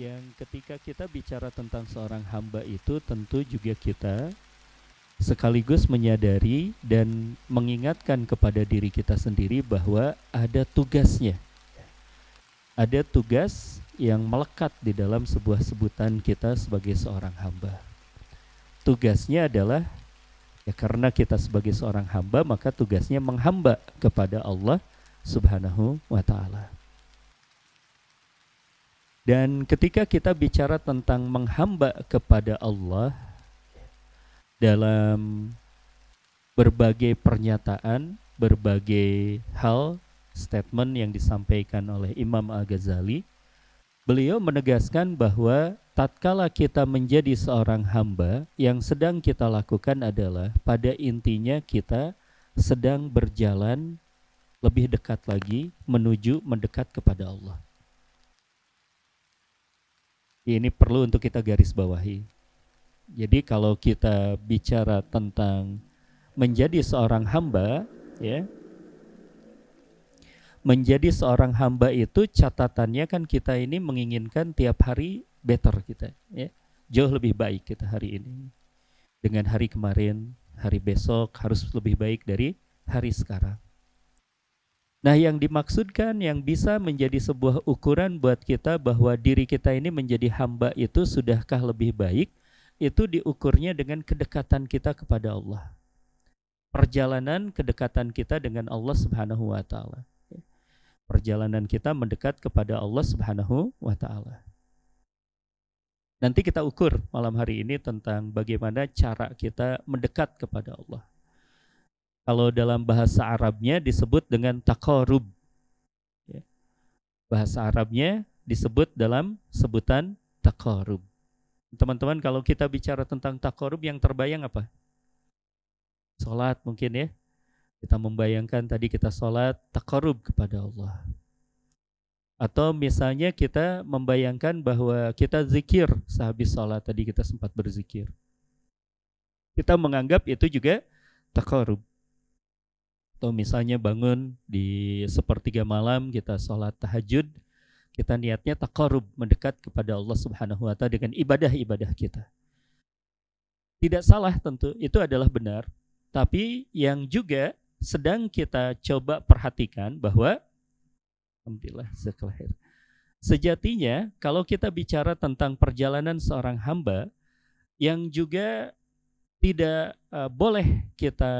yang ketika kita bicara tentang seorang hamba itu tentu juga kita sekaligus menyadari dan mengingatkan kepada diri kita sendiri bahwa ada tugasnya. Ada tugas yang melekat di dalam sebuah sebutan kita sebagai seorang hamba. Tugasnya adalah ya karena kita sebagai seorang hamba maka tugasnya menghamba kepada Allah Subhanahu wa taala. Dan ketika kita bicara tentang menghamba kepada Allah dalam berbagai pernyataan, berbagai hal, statement yang disampaikan oleh Imam Al-Ghazali, beliau menegaskan bahwa tatkala kita menjadi seorang hamba, yang sedang kita lakukan adalah pada intinya kita sedang berjalan lebih dekat lagi menuju mendekat kepada Allah. Ini perlu untuk kita garis bawahi. Jadi kalau kita bicara tentang menjadi seorang hamba, ya, menjadi seorang hamba itu catatannya kan kita ini menginginkan tiap hari better kita, ya, jauh lebih baik kita hari ini dengan hari kemarin, hari besok harus lebih baik dari hari sekarang. Nah, yang dimaksudkan yang bisa menjadi sebuah ukuran buat kita bahwa diri kita ini menjadi hamba itu sudahkah lebih baik, itu diukurnya dengan kedekatan kita kepada Allah. Perjalanan kedekatan kita dengan Allah Subhanahu wa taala. Perjalanan kita mendekat kepada Allah Subhanahu wa taala. Nanti kita ukur malam hari ini tentang bagaimana cara kita mendekat kepada Allah. Kalau dalam bahasa Arabnya disebut dengan takorub. Ya. Bahasa Arabnya disebut dalam sebutan takorub. Teman-teman kalau kita bicara tentang takorub yang terbayang apa? Sholat mungkin ya. Kita membayangkan tadi kita sholat takorub kepada Allah. Atau misalnya kita membayangkan bahwa kita zikir sehabis sholat tadi kita sempat berzikir. Kita menganggap itu juga takorub atau misalnya bangun di sepertiga malam kita sholat tahajud kita niatnya takarub mendekat kepada Allah Subhanahu wa taala dengan ibadah-ibadah kita. Tidak salah tentu, itu adalah benar. Tapi yang juga sedang kita coba perhatikan bahwa alhamdulillah sekelahir. Sejatinya kalau kita bicara tentang perjalanan seorang hamba yang juga tidak uh, boleh kita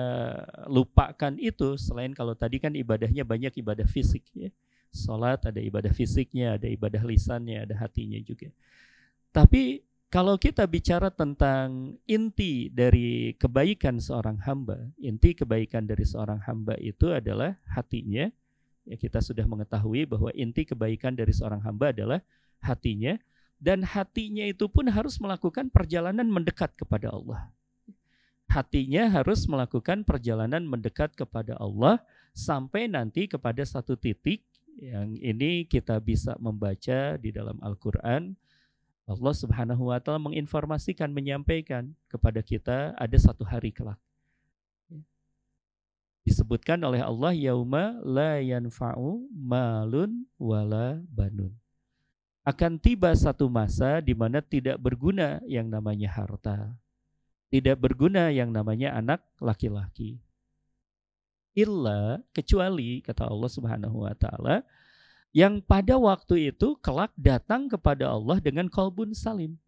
lupakan itu selain kalau tadi kan ibadahnya banyak ibadah fisik ya. Salat ada ibadah fisiknya, ada ibadah lisannya, ada hatinya juga. Tapi kalau kita bicara tentang inti dari kebaikan seorang hamba, inti kebaikan dari seorang hamba itu adalah hatinya. Ya kita sudah mengetahui bahwa inti kebaikan dari seorang hamba adalah hatinya dan hatinya itu pun harus melakukan perjalanan mendekat kepada Allah hatinya harus melakukan perjalanan mendekat kepada Allah sampai nanti kepada satu titik yang ini kita bisa membaca di dalam Al-Qur'an. Allah Subhanahu wa taala menginformasikan menyampaikan kepada kita ada satu hari kelak. Disebutkan oleh Allah yauma la yanfa'u malun wala banun. Akan tiba satu masa di mana tidak berguna yang namanya harta tidak berguna yang namanya anak laki-laki. Illa kecuali kata Allah Subhanahu wa taala yang pada waktu itu kelak datang kepada Allah dengan kolbun salim.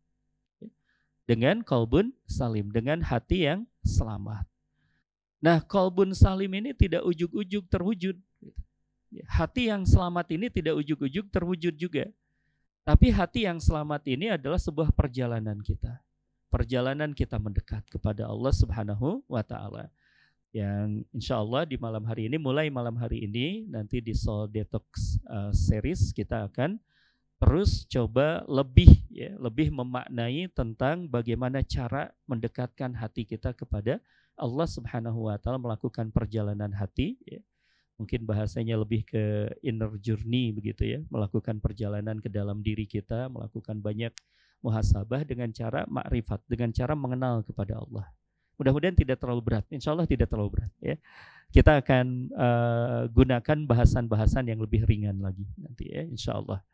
Dengan kolbun salim, dengan hati yang selamat. Nah, kolbun salim ini tidak ujuk-ujuk terwujud. Hati yang selamat ini tidak ujuk-ujuk terwujud juga. Tapi hati yang selamat ini adalah sebuah perjalanan kita perjalanan kita mendekat kepada Allah Subhanahu wa taala. Yang insya Allah di malam hari ini, mulai malam hari ini nanti di Soul Detox uh, series kita akan terus coba lebih ya, lebih memaknai tentang bagaimana cara mendekatkan hati kita kepada Allah Subhanahu wa taala melakukan perjalanan hati ya. Mungkin bahasanya lebih ke inner journey begitu ya, melakukan perjalanan ke dalam diri kita, melakukan banyak muhasabah dengan cara makrifat, dengan cara mengenal kepada Allah. Mudah-mudahan tidak terlalu berat. Insya Allah tidak terlalu berat. Ya. Kita akan uh, gunakan bahasan-bahasan yang lebih ringan lagi nanti ya, insya Allah.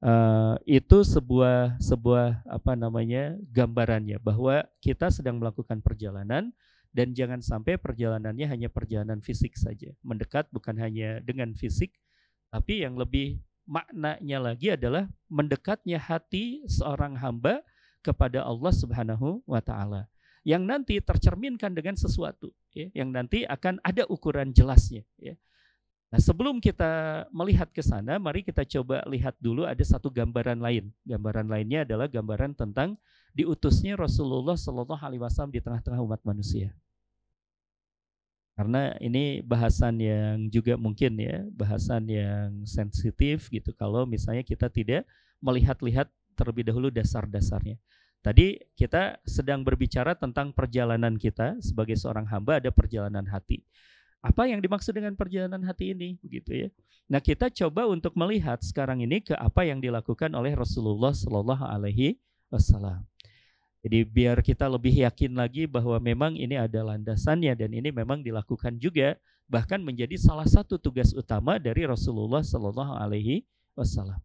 uh, itu sebuah sebuah apa namanya gambarannya bahwa kita sedang melakukan perjalanan dan jangan sampai perjalanannya hanya perjalanan fisik saja. Mendekat bukan hanya dengan fisik, tapi yang lebih maknanya lagi adalah mendekatnya hati seorang hamba kepada Allah Subhanahu wa taala yang nanti tercerminkan dengan sesuatu ya, yang nanti akan ada ukuran jelasnya ya. Nah, sebelum kita melihat ke sana, mari kita coba lihat dulu ada satu gambaran lain. Gambaran lainnya adalah gambaran tentang diutusnya Rasulullah Shallallahu Alaihi Wasallam di tengah-tengah umat manusia. Karena ini bahasan yang juga mungkin ya, bahasan yang sensitif gitu. Kalau misalnya kita tidak melihat-lihat terlebih dahulu dasar-dasarnya. Tadi kita sedang berbicara tentang perjalanan kita sebagai seorang hamba ada perjalanan hati. Apa yang dimaksud dengan perjalanan hati ini begitu ya. Nah, kita coba untuk melihat sekarang ini ke apa yang dilakukan oleh Rasulullah Shallallahu alaihi wasallam. Jadi biar kita lebih yakin lagi bahwa memang ini ada landasannya dan ini memang dilakukan juga bahkan menjadi salah satu tugas utama dari Rasulullah Shallallahu alaihi wasallam.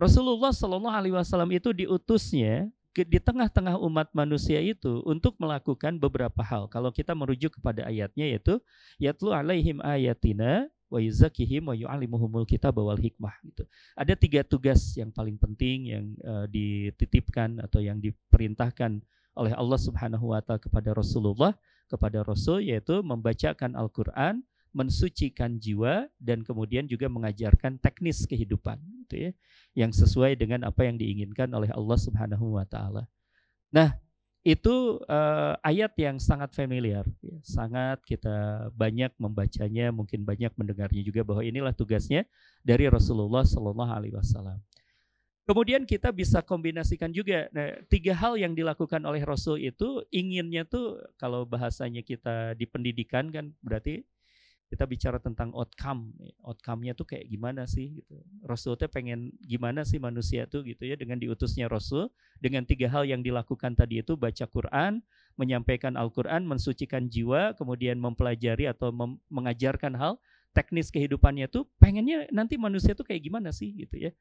Rasulullah Shallallahu alaihi wasallam itu diutusnya di tengah-tengah umat manusia itu untuk melakukan beberapa hal. Kalau kita merujuk kepada ayatnya yaitu yatlu alaihim ayatina wa yuzakihim wa yu'allimuhumul kitab wal hikmah gitu. Ada tiga tugas yang paling penting yang uh, dititipkan atau yang diperintahkan oleh Allah Subhanahu wa taala kepada Rasulullah kepada Rasul yaitu membacakan Al-Qur'an, mensucikan jiwa dan kemudian juga mengajarkan teknis kehidupan gitu ya yang sesuai dengan apa yang diinginkan oleh Allah Subhanahu wa taala. Nah, itu uh, ayat yang sangat familiar, ya, sangat kita banyak membacanya, mungkin banyak mendengarnya juga bahwa inilah tugasnya dari Rasulullah Shallallahu Alaihi Wasallam. Kemudian kita bisa kombinasikan juga nah, tiga hal yang dilakukan oleh Rasul itu inginnya tuh kalau bahasanya kita di pendidikan kan berarti kita bicara tentang outcome outcome-nya tuh kayak gimana sih gitu Rasul tuh pengen gimana sih manusia tuh gitu ya dengan diutusnya Rasul dengan tiga hal yang dilakukan tadi itu baca Quran menyampaikan Al-Quran mensucikan jiwa kemudian mempelajari atau mem mengajarkan hal teknis kehidupannya tuh pengennya nanti manusia tuh kayak gimana sih gitu ya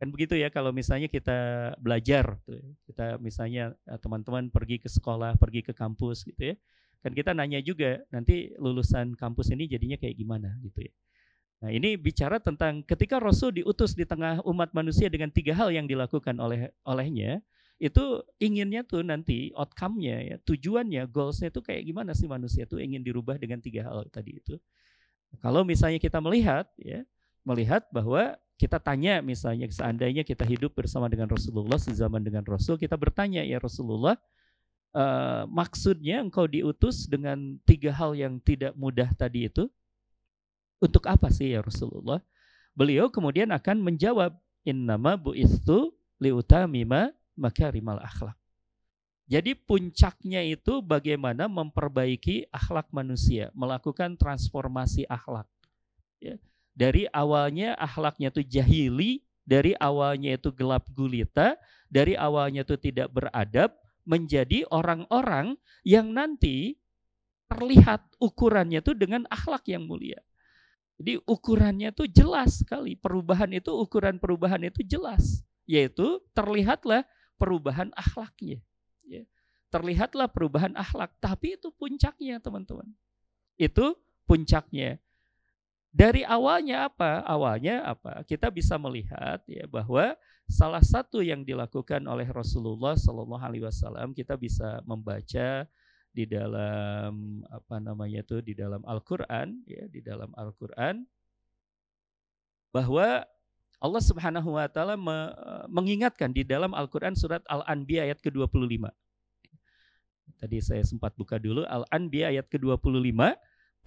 kan begitu ya kalau misalnya kita belajar tuh ya. kita misalnya eh, teman-teman pergi ke sekolah pergi ke kampus gitu ya kan kita nanya juga nanti lulusan kampus ini jadinya kayak gimana gitu ya. Nah ini bicara tentang ketika Rasul diutus di tengah umat manusia dengan tiga hal yang dilakukan oleh olehnya, itu inginnya tuh nanti outcome-nya ya, tujuannya, goals-nya tuh kayak gimana sih manusia tuh ingin dirubah dengan tiga hal tadi itu. Kalau misalnya kita melihat ya, melihat bahwa kita tanya misalnya seandainya kita hidup bersama dengan Rasulullah sezaman dengan Rasul, kita bertanya ya Rasulullah, uh, maksudnya engkau diutus dengan tiga hal yang tidak mudah tadi itu untuk apa sih ya Rasulullah? Beliau kemudian akan menjawab innama bu'istu liutamima makarimal akhlak. Jadi puncaknya itu bagaimana memperbaiki akhlak manusia, melakukan transformasi akhlak. Ya. Dari awalnya akhlaknya itu jahili, dari awalnya itu gelap gulita, dari awalnya itu tidak beradab, menjadi orang-orang yang nanti terlihat ukurannya itu dengan akhlak yang mulia. Jadi ukurannya itu jelas sekali. Perubahan itu ukuran perubahan itu jelas, yaitu terlihatlah perubahan akhlaknya. Ya. Terlihatlah perubahan akhlak, tapi itu puncaknya teman-teman. Itu puncaknya. Dari awalnya apa? Awalnya apa? Kita bisa melihat ya bahwa salah satu yang dilakukan oleh Rasulullah Shallallahu Alaihi Wasallam kita bisa membaca di dalam apa namanya itu di dalam Al-Qur'an ya di dalam Al-Qur'an bahwa Allah Subhanahu wa taala mengingatkan di dalam Al-Qur'an surat Al-Anbiya ayat ke-25. Tadi saya sempat buka dulu Al-Anbiya ayat ke-25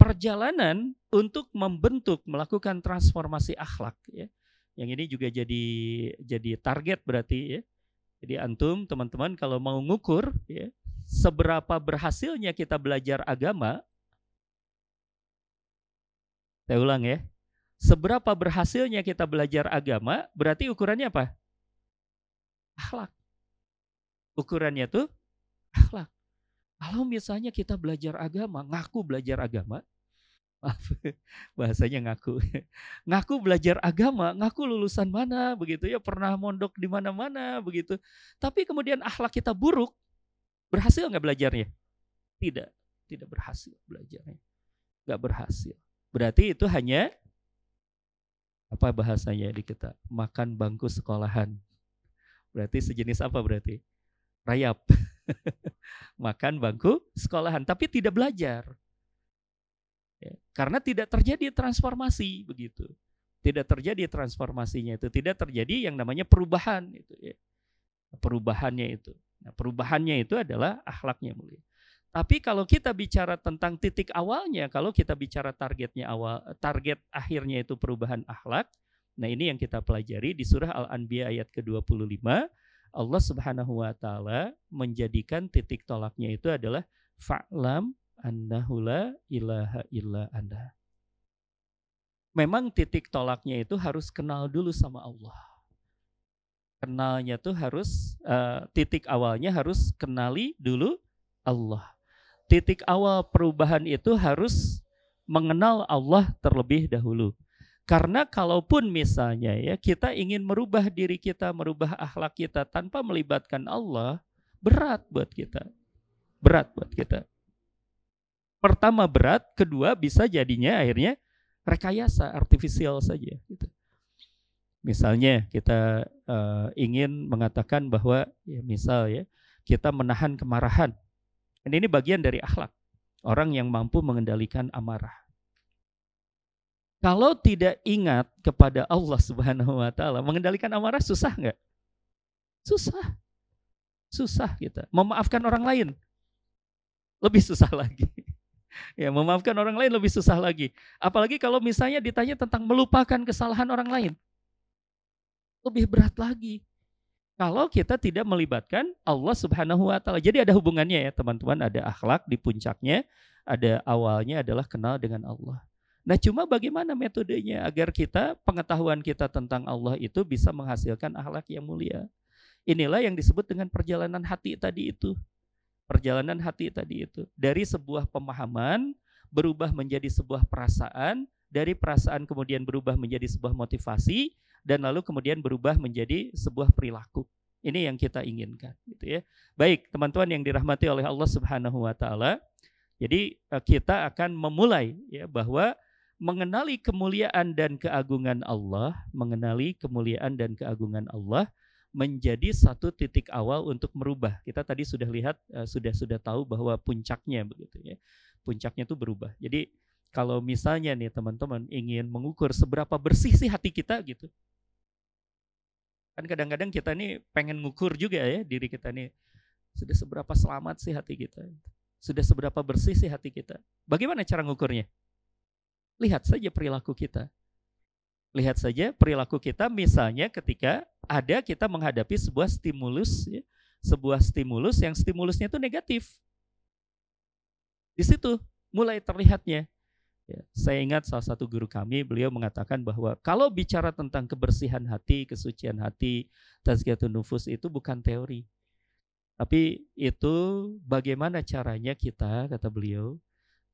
perjalanan untuk membentuk melakukan transformasi akhlak ya. Yang ini juga jadi jadi target berarti ya. Jadi antum teman-teman kalau mau ngukur ya seberapa berhasilnya kita belajar agama saya ulang ya. Seberapa berhasilnya kita belajar agama berarti ukurannya apa? Akhlak. Ukurannya tuh akhlak. Kalau misalnya kita belajar agama, ngaku belajar agama, maaf bahasanya ngaku. Ngaku belajar agama ngaku lulusan mana begitu ya pernah mondok di mana-mana begitu. Tapi kemudian akhlak kita buruk berhasil nggak belajarnya? Tidak tidak berhasil belajarnya. Nggak berhasil. Berarti itu hanya apa bahasanya di kita? Makan bangku sekolahan. Berarti sejenis apa berarti? Rayap. Makan bangku sekolahan tapi tidak belajar Ya, karena tidak terjadi transformasi begitu. Tidak terjadi transformasinya itu, tidak terjadi yang namanya perubahan itu ya. Perubahannya itu. Nah, perubahannya itu adalah akhlaknya mulia. Tapi kalau kita bicara tentang titik awalnya, kalau kita bicara targetnya awal, target akhirnya itu perubahan akhlak, nah ini yang kita pelajari di surah Al-Anbiya ayat ke-25, Allah Subhanahu wa taala menjadikan titik tolaknya itu adalah fa'lam annahu la ilaha illa anda. Memang titik tolaknya itu harus kenal dulu sama Allah. Kenalnya tuh harus uh, titik awalnya harus kenali dulu Allah. Titik awal perubahan itu harus mengenal Allah terlebih dahulu. Karena kalaupun misalnya ya kita ingin merubah diri kita, merubah akhlak kita tanpa melibatkan Allah, berat buat kita. Berat buat kita pertama berat, kedua bisa jadinya akhirnya rekayasa artifisial saja. Gitu. Misalnya kita uh, ingin mengatakan bahwa ya misal ya kita menahan kemarahan. Dan ini bagian dari akhlak. Orang yang mampu mengendalikan amarah. Kalau tidak ingat kepada Allah Subhanahu wa taala, mengendalikan amarah susah nggak? Susah. Susah kita. Memaafkan orang lain lebih susah lagi. Ya, memaafkan orang lain lebih susah lagi. Apalagi kalau misalnya ditanya tentang melupakan kesalahan orang lain. Lebih berat lagi. Kalau kita tidak melibatkan Allah Subhanahu wa taala. Jadi ada hubungannya ya, teman-teman, ada akhlak di puncaknya, ada awalnya adalah kenal dengan Allah. Nah, cuma bagaimana metodenya agar kita pengetahuan kita tentang Allah itu bisa menghasilkan akhlak yang mulia. Inilah yang disebut dengan perjalanan hati tadi itu perjalanan hati tadi itu. Dari sebuah pemahaman berubah menjadi sebuah perasaan, dari perasaan kemudian berubah menjadi sebuah motivasi dan lalu kemudian berubah menjadi sebuah perilaku. Ini yang kita inginkan gitu ya. Baik, teman-teman yang dirahmati oleh Allah Subhanahu wa taala. Jadi eh, kita akan memulai ya bahwa mengenali kemuliaan dan keagungan Allah, mengenali kemuliaan dan keagungan Allah menjadi satu titik awal untuk merubah. Kita tadi sudah lihat uh, sudah sudah tahu bahwa puncaknya begitu ya. Puncaknya itu berubah. Jadi kalau misalnya nih teman-teman ingin mengukur seberapa bersih sih hati kita gitu. Kan kadang-kadang kita nih pengen ngukur juga ya diri kita nih sudah seberapa selamat sih hati kita. Sudah seberapa bersih sih hati kita. Bagaimana cara ngukurnya? Lihat saja perilaku kita. Lihat saja perilaku kita misalnya ketika ada kita menghadapi sebuah stimulus, ya, sebuah stimulus yang stimulusnya itu negatif. Di situ mulai terlihatnya. Ya, saya ingat salah satu guru kami, beliau mengatakan bahwa kalau bicara tentang kebersihan hati, kesucian hati, tazkiyatun nufus itu bukan teori. Tapi itu bagaimana caranya kita, kata beliau,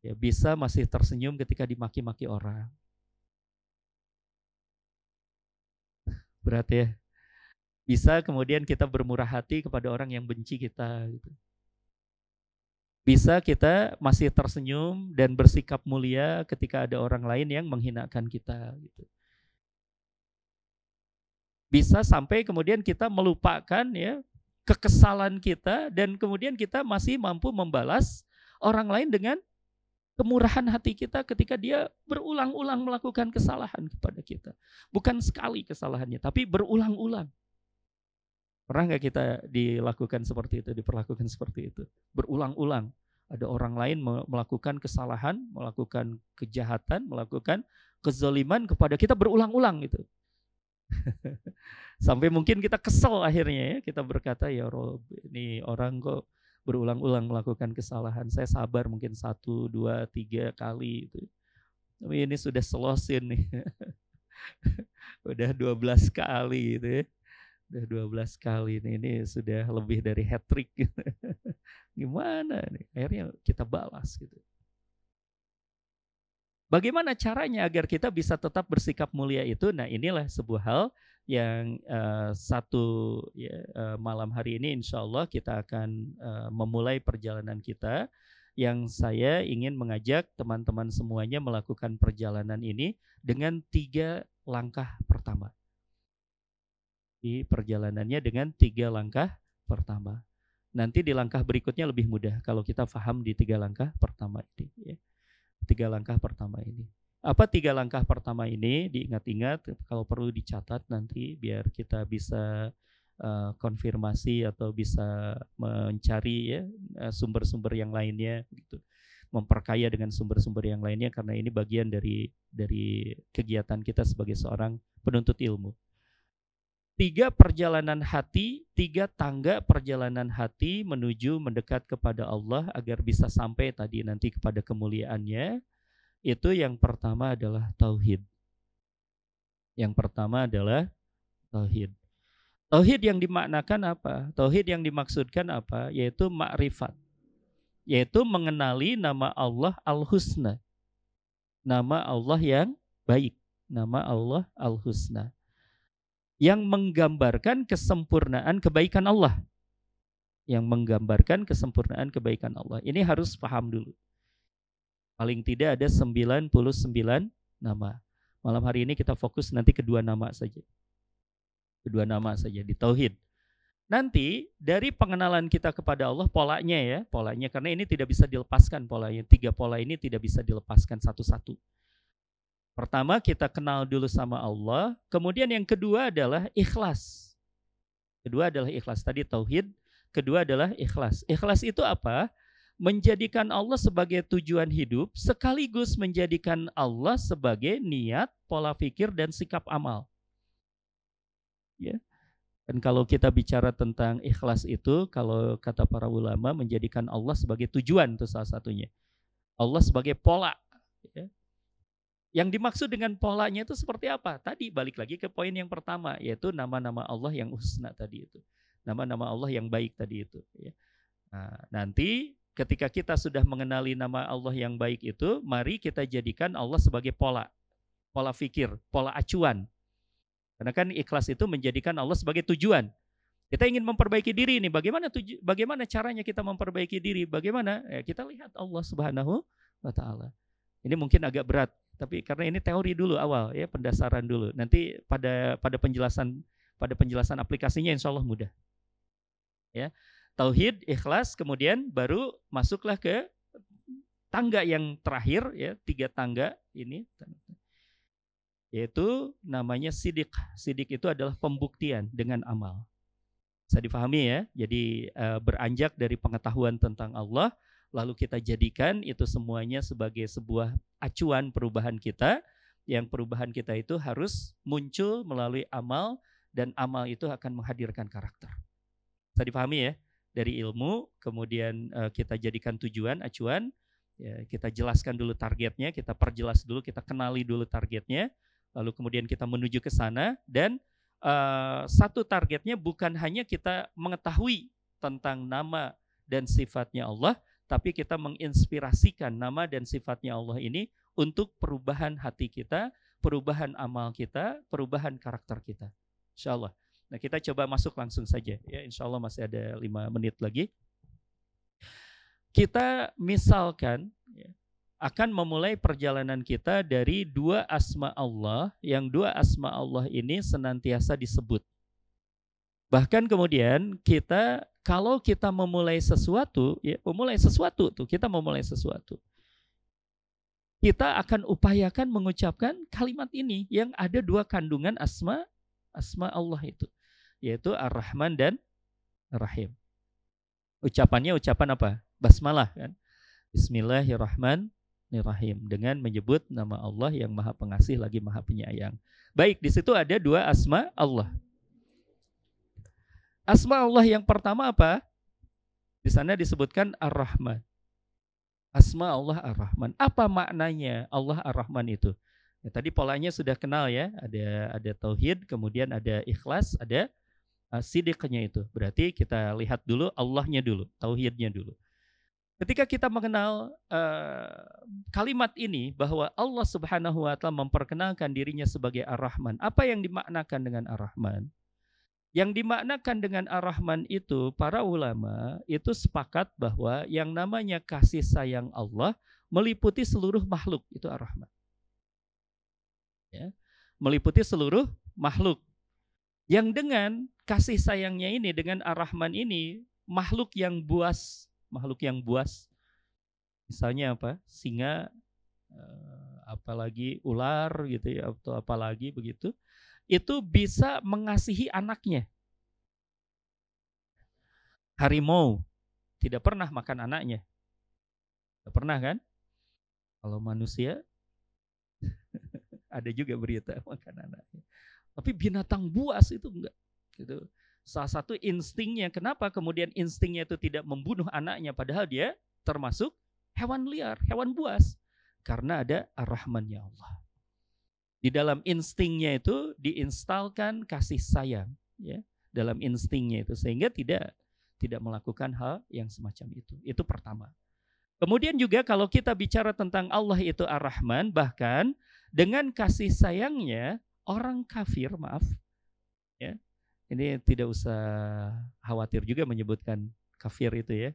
ya bisa masih tersenyum ketika dimaki-maki orang. berat ya. Bisa kemudian kita bermurah hati kepada orang yang benci kita. Gitu. Bisa kita masih tersenyum dan bersikap mulia ketika ada orang lain yang menghinakan kita. Gitu. Bisa sampai kemudian kita melupakan ya kekesalan kita dan kemudian kita masih mampu membalas orang lain dengan kemurahan hati kita ketika dia berulang-ulang melakukan kesalahan kepada kita. Bukan sekali kesalahannya, tapi berulang-ulang. Pernah nggak kita dilakukan seperti itu, diperlakukan seperti itu? Berulang-ulang. Ada orang lain melakukan kesalahan, melakukan kejahatan, melakukan kezaliman kepada kita berulang-ulang gitu. Sampai mungkin kita kesel akhirnya ya, kita berkata ya Rob, ini orang kok berulang-ulang melakukan kesalahan. Saya sabar mungkin satu, dua, tiga kali itu. Tapi ini sudah selosin nih. udah 12 kali gitu ya. Udah 12 kali nih, ini sudah lebih dari hat trick. Gimana nih? Akhirnya kita balas gitu. Bagaimana caranya agar kita bisa tetap bersikap mulia itu? Nah, inilah sebuah hal yang uh, satu ya, uh, malam hari ini insya Allah kita akan uh, memulai perjalanan kita yang saya ingin mengajak teman-teman semuanya melakukan perjalanan ini dengan tiga langkah pertama. Di perjalanannya dengan tiga langkah pertama. Nanti di langkah berikutnya lebih mudah kalau kita paham di tiga langkah pertama ini. Ya tiga langkah pertama ini. Apa tiga langkah pertama ini? Diingat-ingat, kalau perlu dicatat nanti biar kita bisa uh, konfirmasi atau bisa mencari ya eh, sumber-sumber yang lainnya gitu. Memperkaya dengan sumber-sumber yang lainnya karena ini bagian dari dari kegiatan kita sebagai seorang penuntut ilmu. Tiga perjalanan hati, tiga tangga perjalanan hati menuju mendekat kepada Allah agar bisa sampai tadi nanti kepada kemuliaannya. Itu yang pertama adalah tauhid. Yang pertama adalah tauhid. Tauhid yang dimaknakan apa? Tauhid yang dimaksudkan apa? Yaitu makrifat. Yaitu mengenali nama Allah Al-Husna. Nama Allah yang baik. Nama Allah Al-Husna yang menggambarkan kesempurnaan kebaikan Allah. Yang menggambarkan kesempurnaan kebaikan Allah. Ini harus paham dulu. Paling tidak ada 99 nama. Malam hari ini kita fokus nanti kedua nama saja. Kedua nama saja di tauhid. Nanti dari pengenalan kita kepada Allah polanya ya, polanya karena ini tidak bisa dilepaskan polanya. Tiga pola ini tidak bisa dilepaskan satu-satu. Pertama kita kenal dulu sama Allah, kemudian yang kedua adalah ikhlas. Kedua adalah ikhlas. Tadi tauhid, kedua adalah ikhlas. Ikhlas itu apa? Menjadikan Allah sebagai tujuan hidup sekaligus menjadikan Allah sebagai niat, pola pikir dan sikap amal. Ya. Dan kalau kita bicara tentang ikhlas itu, kalau kata para ulama menjadikan Allah sebagai tujuan itu salah satunya. Allah sebagai pola. Ya. Yang dimaksud dengan polanya itu seperti apa? Tadi balik lagi ke poin yang pertama, yaitu nama-nama Allah yang husna tadi itu. Nama-nama Allah yang baik tadi itu. Ya. Nah, nanti ketika kita sudah mengenali nama Allah yang baik itu, mari kita jadikan Allah sebagai pola. Pola fikir, pola acuan. Karena kan ikhlas itu menjadikan Allah sebagai tujuan. Kita ingin memperbaiki diri ini, bagaimana tuju, bagaimana caranya kita memperbaiki diri? Bagaimana? Ya, kita lihat Allah Subhanahu wa taala. Ini mungkin agak berat tapi karena ini teori dulu awal ya, pendasaran dulu. Nanti pada pada penjelasan pada penjelasan aplikasinya insya Allah mudah. Ya. Tauhid, ikhlas, kemudian baru masuklah ke tangga yang terakhir ya, tiga tangga ini yaitu namanya sidik. Sidik itu adalah pembuktian dengan amal. Bisa difahami ya. Jadi uh, beranjak dari pengetahuan tentang Allah lalu kita jadikan itu semuanya sebagai sebuah acuan perubahan kita yang perubahan kita itu harus muncul melalui amal dan amal itu akan menghadirkan karakter. Bisa dipahami ya? Dari ilmu kemudian uh, kita jadikan tujuan acuan ya, kita jelaskan dulu targetnya, kita perjelas dulu, kita kenali dulu targetnya, lalu kemudian kita menuju ke sana dan uh, satu targetnya bukan hanya kita mengetahui tentang nama dan sifatnya Allah, tapi kita menginspirasikan nama dan sifatnya Allah ini untuk perubahan hati kita, perubahan amal kita, perubahan karakter kita. Insya Allah. Nah kita coba masuk langsung saja. Ya Insya Allah masih ada lima menit lagi. Kita misalkan ya, akan memulai perjalanan kita dari dua asma Allah, yang dua asma Allah ini senantiasa disebut. Bahkan kemudian kita kalau kita memulai sesuatu, ya memulai sesuatu tuh, kita memulai sesuatu. Kita akan upayakan mengucapkan kalimat ini yang ada dua kandungan asma asma Allah itu, yaitu Ar-Rahman dan Ar-Rahim. Ucapannya ucapan apa? Basmalah kan. Bismillahirrahmanirrahim dengan menyebut nama Allah yang Maha Pengasih lagi Maha Penyayang. Baik, di situ ada dua asma Allah. Asma Allah yang pertama apa? Di sana disebutkan Ar-Rahman. Asma Allah Ar-Rahman. Apa maknanya Allah Ar-Rahman itu? Ya, tadi polanya sudah kenal ya, ada ada tauhid, kemudian ada ikhlas, ada uh, sidiknya itu. Berarti kita lihat dulu Allahnya dulu, tauhidnya dulu. Ketika kita mengenal uh, kalimat ini bahwa Allah Subhanahu wa taala memperkenalkan dirinya sebagai Ar-Rahman. Apa yang dimaknakan dengan Ar-Rahman? Yang dimaknakan dengan Ar-Rahman itu para ulama itu sepakat bahwa yang namanya kasih sayang Allah meliputi seluruh makhluk itu Ar-Rahman. Ya. Meliputi seluruh makhluk. Yang dengan kasih sayangnya ini dengan Ar-Rahman ini makhluk yang buas makhluk yang buas. Misalnya apa? Singa, eh, apalagi ular gitu ya, atau apalagi begitu. Itu bisa mengasihi anaknya. Harimau tidak pernah makan anaknya. Tidak pernah kan? Kalau manusia ada juga berita makan anaknya. Tapi binatang buas itu enggak. Gitu. Salah satu instingnya, kenapa kemudian instingnya itu tidak membunuh anaknya padahal dia termasuk hewan liar, hewan buas. Karena ada ar-Rahmannya Allah. Di dalam instingnya itu diinstalkan kasih sayang, ya, dalam instingnya itu sehingga tidak tidak melakukan hal yang semacam itu. Itu pertama. Kemudian juga kalau kita bicara tentang Allah itu Ar-Rahman, bahkan dengan kasih sayangnya orang kafir, maaf, ya, ini tidak usah khawatir juga menyebutkan kafir itu ya.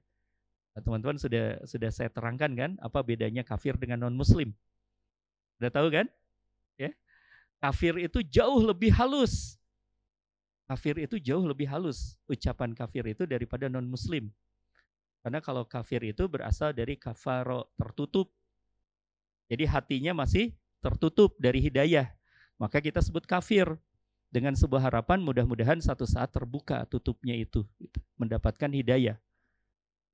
Teman-teman sudah sudah saya terangkan kan apa bedanya kafir dengan non muslim. Sudah tahu kan? Kafir itu jauh lebih halus. Kafir itu jauh lebih halus ucapan kafir itu daripada non muslim. Karena kalau kafir itu berasal dari kafaro tertutup. Jadi hatinya masih tertutup dari hidayah. Maka kita sebut kafir dengan sebuah harapan mudah-mudahan satu saat terbuka tutupnya itu gitu, mendapatkan hidayah.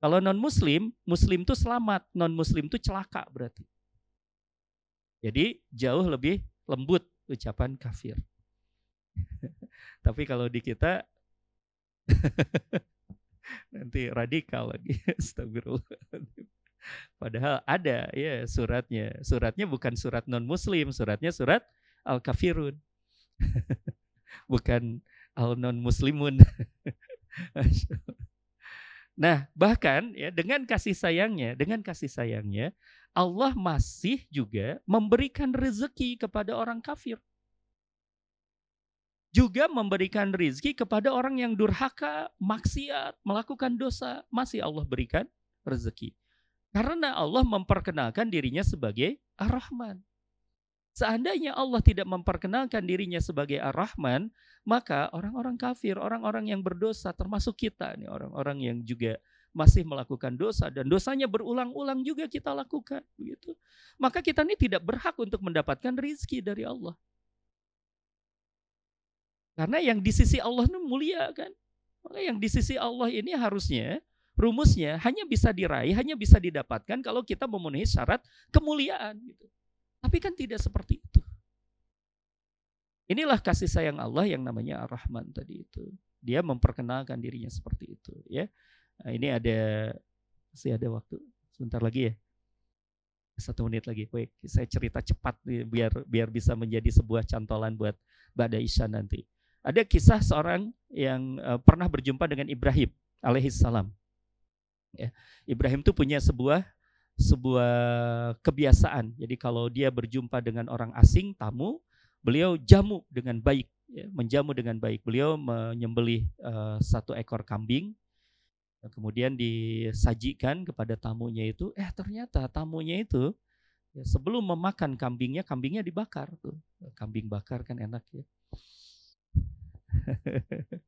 Kalau non muslim, muslim itu selamat, non muslim itu celaka berarti. Jadi jauh lebih lembut ucapan kafir. Tapi kalau di kita nanti radikal lagi. Astagfirullah. Padahal ada ya suratnya. Suratnya bukan surat non muslim, suratnya surat al-kafirun. bukan al non muslimun. Nah, bahkan ya dengan kasih sayangnya, dengan kasih sayangnya Allah masih juga memberikan rezeki kepada orang kafir. Juga memberikan rezeki kepada orang yang durhaka, maksiat, melakukan dosa, masih Allah berikan rezeki. Karena Allah memperkenalkan dirinya sebagai Ar-Rahman. Seandainya Allah tidak memperkenalkan dirinya sebagai Ar-Rahman, maka orang-orang kafir, orang-orang yang berdosa termasuk kita nih, orang-orang yang juga masih melakukan dosa dan dosanya berulang-ulang juga kita lakukan begitu. Maka kita ini tidak berhak untuk mendapatkan rizki dari Allah. Karena yang di sisi Allah ini mulia kan. Maka yang di sisi Allah ini harusnya rumusnya hanya bisa diraih, hanya bisa didapatkan kalau kita memenuhi syarat kemuliaan gitu. Tapi kan tidak seperti itu. Inilah kasih sayang Allah yang namanya Ar-Rahman tadi itu. Dia memperkenalkan dirinya seperti itu ya. Nah, ini ada masih ada waktu sebentar lagi ya. Satu menit lagi. Baik, saya cerita cepat nih, biar biar bisa menjadi sebuah cantolan buat Bada Isya nanti. Ada kisah seorang yang uh, pernah berjumpa dengan Ibrahim alaihissalam. Ya. Ibrahim itu punya sebuah sebuah kebiasaan. Jadi kalau dia berjumpa dengan orang asing, tamu, beliau jamu dengan baik, ya, menjamu dengan baik. Beliau menyembelih uh, satu ekor kambing, kemudian disajikan kepada tamunya itu. Eh ternyata tamunya itu ya, sebelum memakan kambingnya, kambingnya dibakar tuh. Kambing bakar kan enak ya.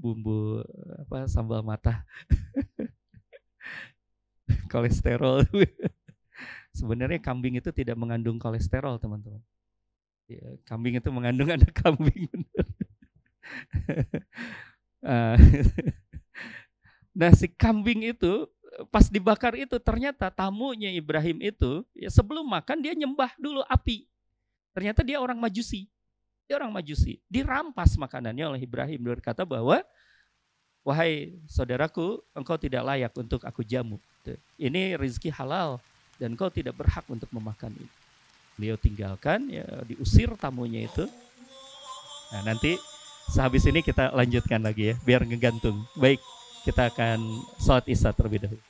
Bumbu apa sambal mata. kolesterol. Sebenarnya kambing itu tidak mengandung kolesterol, teman-teman. Ya, kambing itu mengandung anak kambing. Ah. nah, si kambing itu pas dibakar itu ternyata tamunya Ibrahim itu ya sebelum makan dia nyembah dulu api. Ternyata dia orang Majusi. Dia orang Majusi. Dirampas makanannya oleh Ibrahim. Dia berkata bahwa wahai saudaraku, engkau tidak layak untuk aku jamu. Gitu. Ini rezeki halal dan kau tidak berhak untuk memakan ini. Beliau tinggalkan, ya, diusir tamunya itu. Nah, nanti sehabis ini kita lanjutkan lagi ya, biar ngegantung. Baik, kita akan sholat isya terlebih dahulu.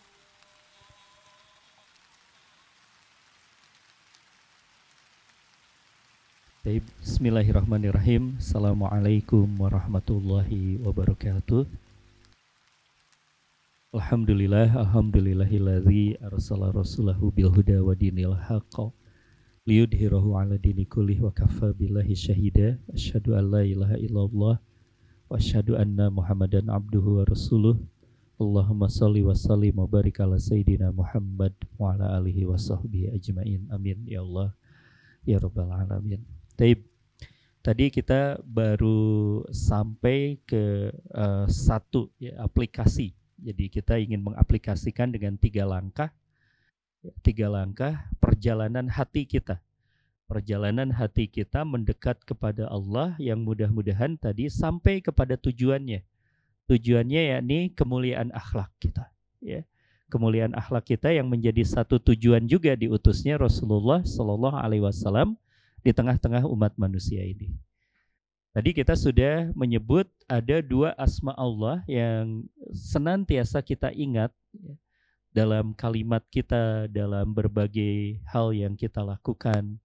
Bismillahirrahmanirrahim. Assalamualaikum warahmatullahi wabarakatuh. Alhamdulillah, alhamdulillahilladzi arsala rasulahu bil huda wa dinil haqq liyudhirahu ala dini kullih wa kafa billahi syahida. Asyhadu an la ilaha illallah wa asyhadu anna Muhammadan abduhu wa rasuluh. Allahumma salli wa sallim wa barik ala sayyidina Muhammad wa ala alihi wa sahbihi ajmain. Amin ya Allah ya rabbal alamin. Taib. Tadi kita baru sampai ke uh, satu ya, aplikasi. Jadi kita ingin mengaplikasikan dengan tiga langkah, tiga langkah perjalanan hati kita. Perjalanan hati kita mendekat kepada Allah yang mudah-mudahan tadi sampai kepada tujuannya. Tujuannya yakni kemuliaan akhlak kita. Ya kemuliaan akhlak kita yang menjadi satu tujuan juga diutusnya Rasulullah Shallallahu Alaihi Wasallam di tengah-tengah umat manusia ini. Tadi kita sudah menyebut ada dua asma Allah yang senantiasa kita ingat ya, dalam kalimat kita, dalam berbagai hal yang kita lakukan.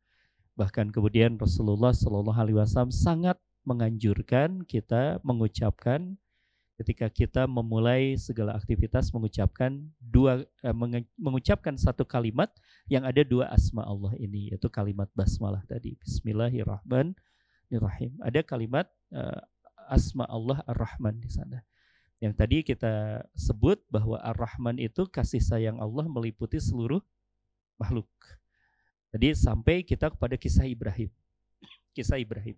Bahkan kemudian Rasulullah Shallallahu Alaihi Wasallam sangat menganjurkan kita mengucapkan ketika kita memulai segala aktivitas mengucapkan dua eh, mengucapkan satu kalimat yang ada dua asma Allah ini yaitu kalimat basmalah tadi Bismillahirrahmanirrahim. Ada kalimat eh, asma Allah Ar-Rahman di sana. Yang tadi kita sebut bahwa Ar-Rahman itu kasih sayang Allah meliputi seluruh makhluk. Tadi sampai kita kepada kisah Ibrahim. Kisah Ibrahim.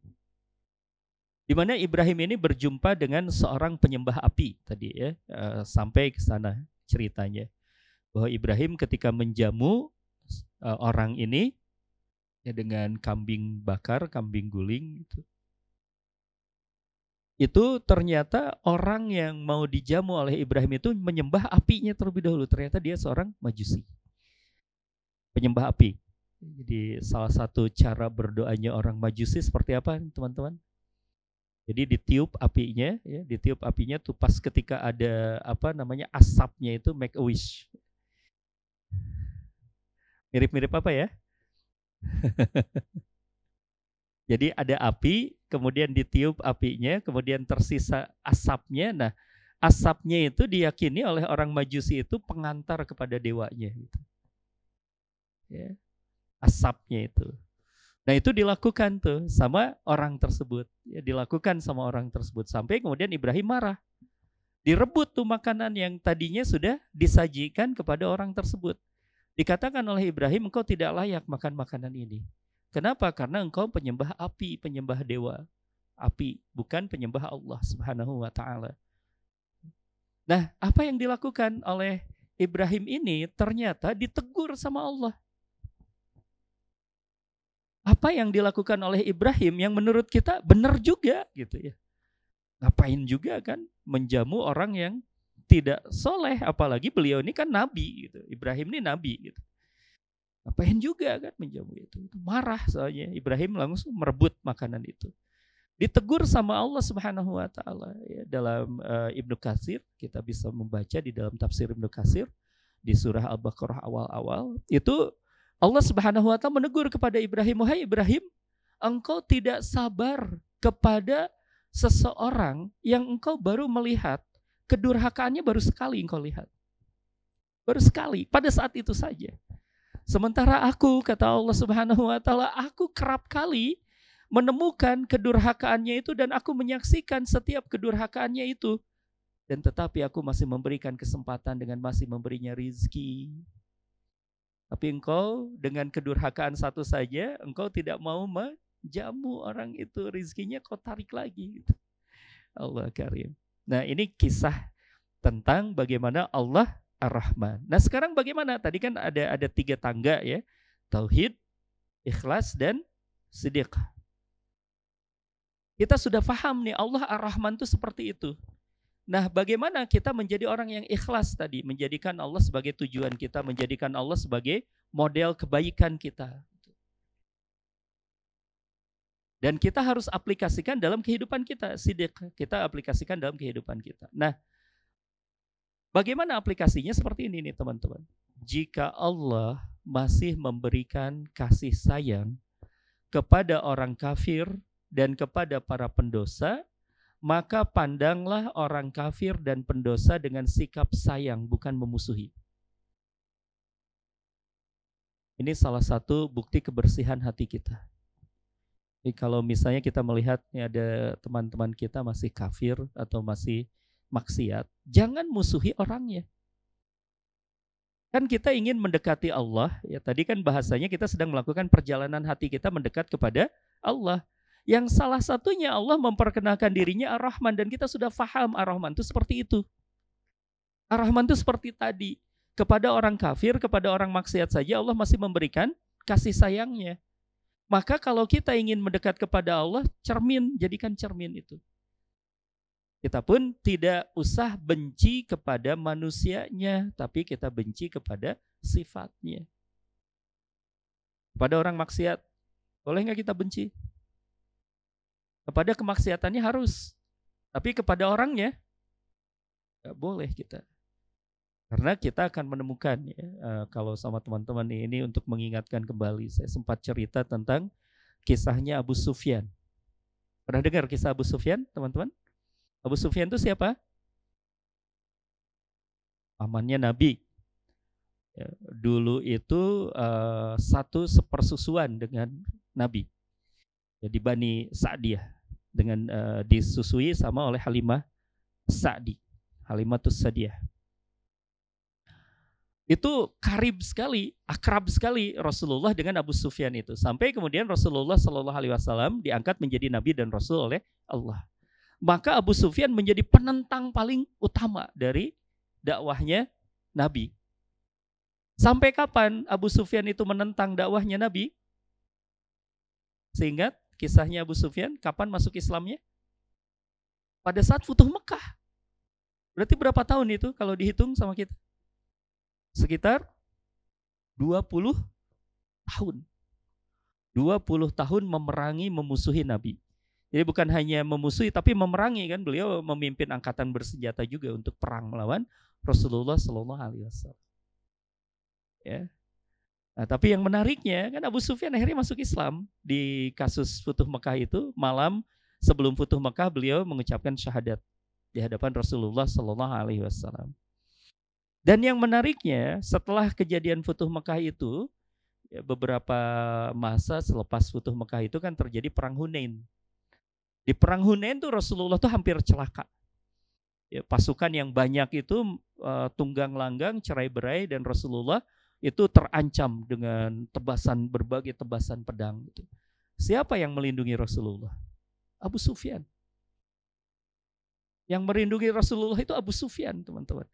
Di mana Ibrahim ini berjumpa dengan seorang penyembah api tadi ya, uh, sampai ke sana ceritanya. Bahwa Ibrahim ketika menjamu uh, orang ini ya dengan kambing bakar, kambing guling itu. Itu ternyata orang yang mau dijamu oleh Ibrahim itu menyembah apinya terlebih dahulu. Ternyata dia seorang majusi. Penyembah api. Jadi salah satu cara berdoanya orang majusi seperti apa teman-teman? Jadi ditiup apinya, ya, ditiup apinya tuh pas ketika ada apa namanya asapnya itu make a wish. Mirip-mirip apa ya? Jadi ada api, kemudian ditiup apinya, kemudian tersisa asapnya. Nah, asapnya itu diyakini oleh orang Majusi itu pengantar kepada dewanya. Gitu. Ya, asapnya itu. Nah itu dilakukan tuh sama orang tersebut. Ya, dilakukan sama orang tersebut. Sampai kemudian Ibrahim marah. Direbut tuh makanan yang tadinya sudah disajikan kepada orang tersebut. Dikatakan oleh Ibrahim, engkau tidak layak makan makanan ini. Kenapa? Karena engkau penyembah api, penyembah dewa. Api, bukan penyembah Allah subhanahu wa ta'ala. Nah, apa yang dilakukan oleh Ibrahim ini ternyata ditegur sama Allah apa yang dilakukan oleh Ibrahim yang menurut kita benar juga gitu ya. Ngapain juga kan menjamu orang yang tidak soleh, apalagi beliau ini kan nabi gitu. Ibrahim ini nabi gitu. Ngapain juga kan menjamu itu. Marah soalnya Ibrahim langsung merebut makanan itu. Ditegur sama Allah Subhanahu wa taala ya, dalam uh, Ibnu Katsir kita bisa membaca di dalam tafsir Ibnu Katsir di surah Al-Baqarah awal-awal itu Allah Subhanahu wa taala menegur kepada Ibrahim, "Wahai Ibrahim, engkau tidak sabar kepada seseorang yang engkau baru melihat kedurhakaannya baru sekali engkau lihat. Baru sekali, pada saat itu saja. Sementara aku, kata Allah Subhanahu wa taala, aku kerap kali menemukan kedurhakaannya itu dan aku menyaksikan setiap kedurhakaannya itu. Dan tetapi aku masih memberikan kesempatan dengan masih memberinya rizki, tapi engkau dengan kedurhakaan satu saja, engkau tidak mau menjamu orang itu, rizkinya kau tarik lagi. Allah karim. Nah ini kisah tentang bagaimana Allah Ar-Rahman. Nah sekarang bagaimana? Tadi kan ada ada tiga tangga ya. Tauhid, ikhlas, dan siddiq. Kita sudah paham nih Allah Ar-Rahman itu seperti itu. Nah, bagaimana kita menjadi orang yang ikhlas tadi, menjadikan Allah sebagai tujuan kita, menjadikan Allah sebagai model kebaikan kita. Dan kita harus aplikasikan dalam kehidupan kita, sidik kita aplikasikan dalam kehidupan kita. Nah, bagaimana aplikasinya seperti ini nih teman-teman. Jika Allah masih memberikan kasih sayang kepada orang kafir dan kepada para pendosa, maka pandanglah orang kafir dan pendosa dengan sikap sayang, bukan memusuhi. Ini salah satu bukti kebersihan hati kita. Jadi kalau misalnya kita melihat ada teman-teman kita masih kafir atau masih maksiat, jangan musuhi orangnya. Kan kita ingin mendekati Allah, ya tadi kan bahasanya kita sedang melakukan perjalanan hati kita mendekat kepada Allah. Yang salah satunya Allah memperkenalkan dirinya Ar-Rahman dan kita sudah faham Ar-Rahman itu seperti itu. Ar-Rahman itu seperti tadi. Kepada orang kafir, kepada orang maksiat saja Allah masih memberikan kasih sayangnya. Maka kalau kita ingin mendekat kepada Allah, cermin, jadikan cermin itu. Kita pun tidak usah benci kepada manusianya, tapi kita benci kepada sifatnya. Kepada orang maksiat, boleh nggak kita benci? Kepada kemaksiatannya harus, tapi kepada orangnya nggak boleh kita. Karena kita akan menemukan ya, uh, kalau sama teman-teman ini untuk mengingatkan kembali, saya sempat cerita tentang kisahnya Abu Sufyan. Pernah dengar kisah Abu Sufyan, teman-teman? Abu Sufyan itu siapa? Pamannya Nabi. Ya, dulu itu uh, satu sepersusuan dengan Nabi. Jadi Bani Sa'diyah dengan uh, disusui sama oleh Halimah Sa'di. Halimatus Sa'diyah. Itu karib sekali, akrab sekali Rasulullah dengan Abu Sufyan itu. Sampai kemudian Rasulullah Shallallahu Alaihi Wasallam diangkat menjadi Nabi dan Rasul oleh Allah maka Abu Sufyan menjadi penentang paling utama dari dakwahnya Nabi. Sampai kapan Abu Sufyan itu menentang dakwahnya Nabi? Sehingga kisahnya Abu Sufyan, kapan masuk Islamnya? Pada saat Futuh Mekah. Berarti berapa tahun itu kalau dihitung sama kita? Sekitar 20 tahun. 20 tahun memerangi, memusuhi Nabi. Jadi bukan hanya memusuhi tapi memerangi kan beliau memimpin angkatan bersenjata juga untuk perang melawan Rasulullah Shallallahu Alaihi Wasallam. Ya. Nah, tapi yang menariknya kan Abu Sufyan akhirnya masuk Islam di kasus Futuh Mekah itu malam sebelum Futuh Mekah beliau mengucapkan syahadat di hadapan Rasulullah Shallallahu Alaihi Wasallam. Dan yang menariknya setelah kejadian Futuh Mekah itu ya, beberapa masa selepas Futuh Mekah itu kan terjadi perang Hunain di perang Hunain tuh Rasulullah tuh hampir celaka. Ya, pasukan yang banyak itu uh, tunggang langgang, cerai berai dan Rasulullah itu terancam dengan tebasan berbagai tebasan pedang. Gitu. Siapa yang melindungi Rasulullah? Abu Sufyan. Yang melindungi Rasulullah itu Abu Sufyan, teman-teman.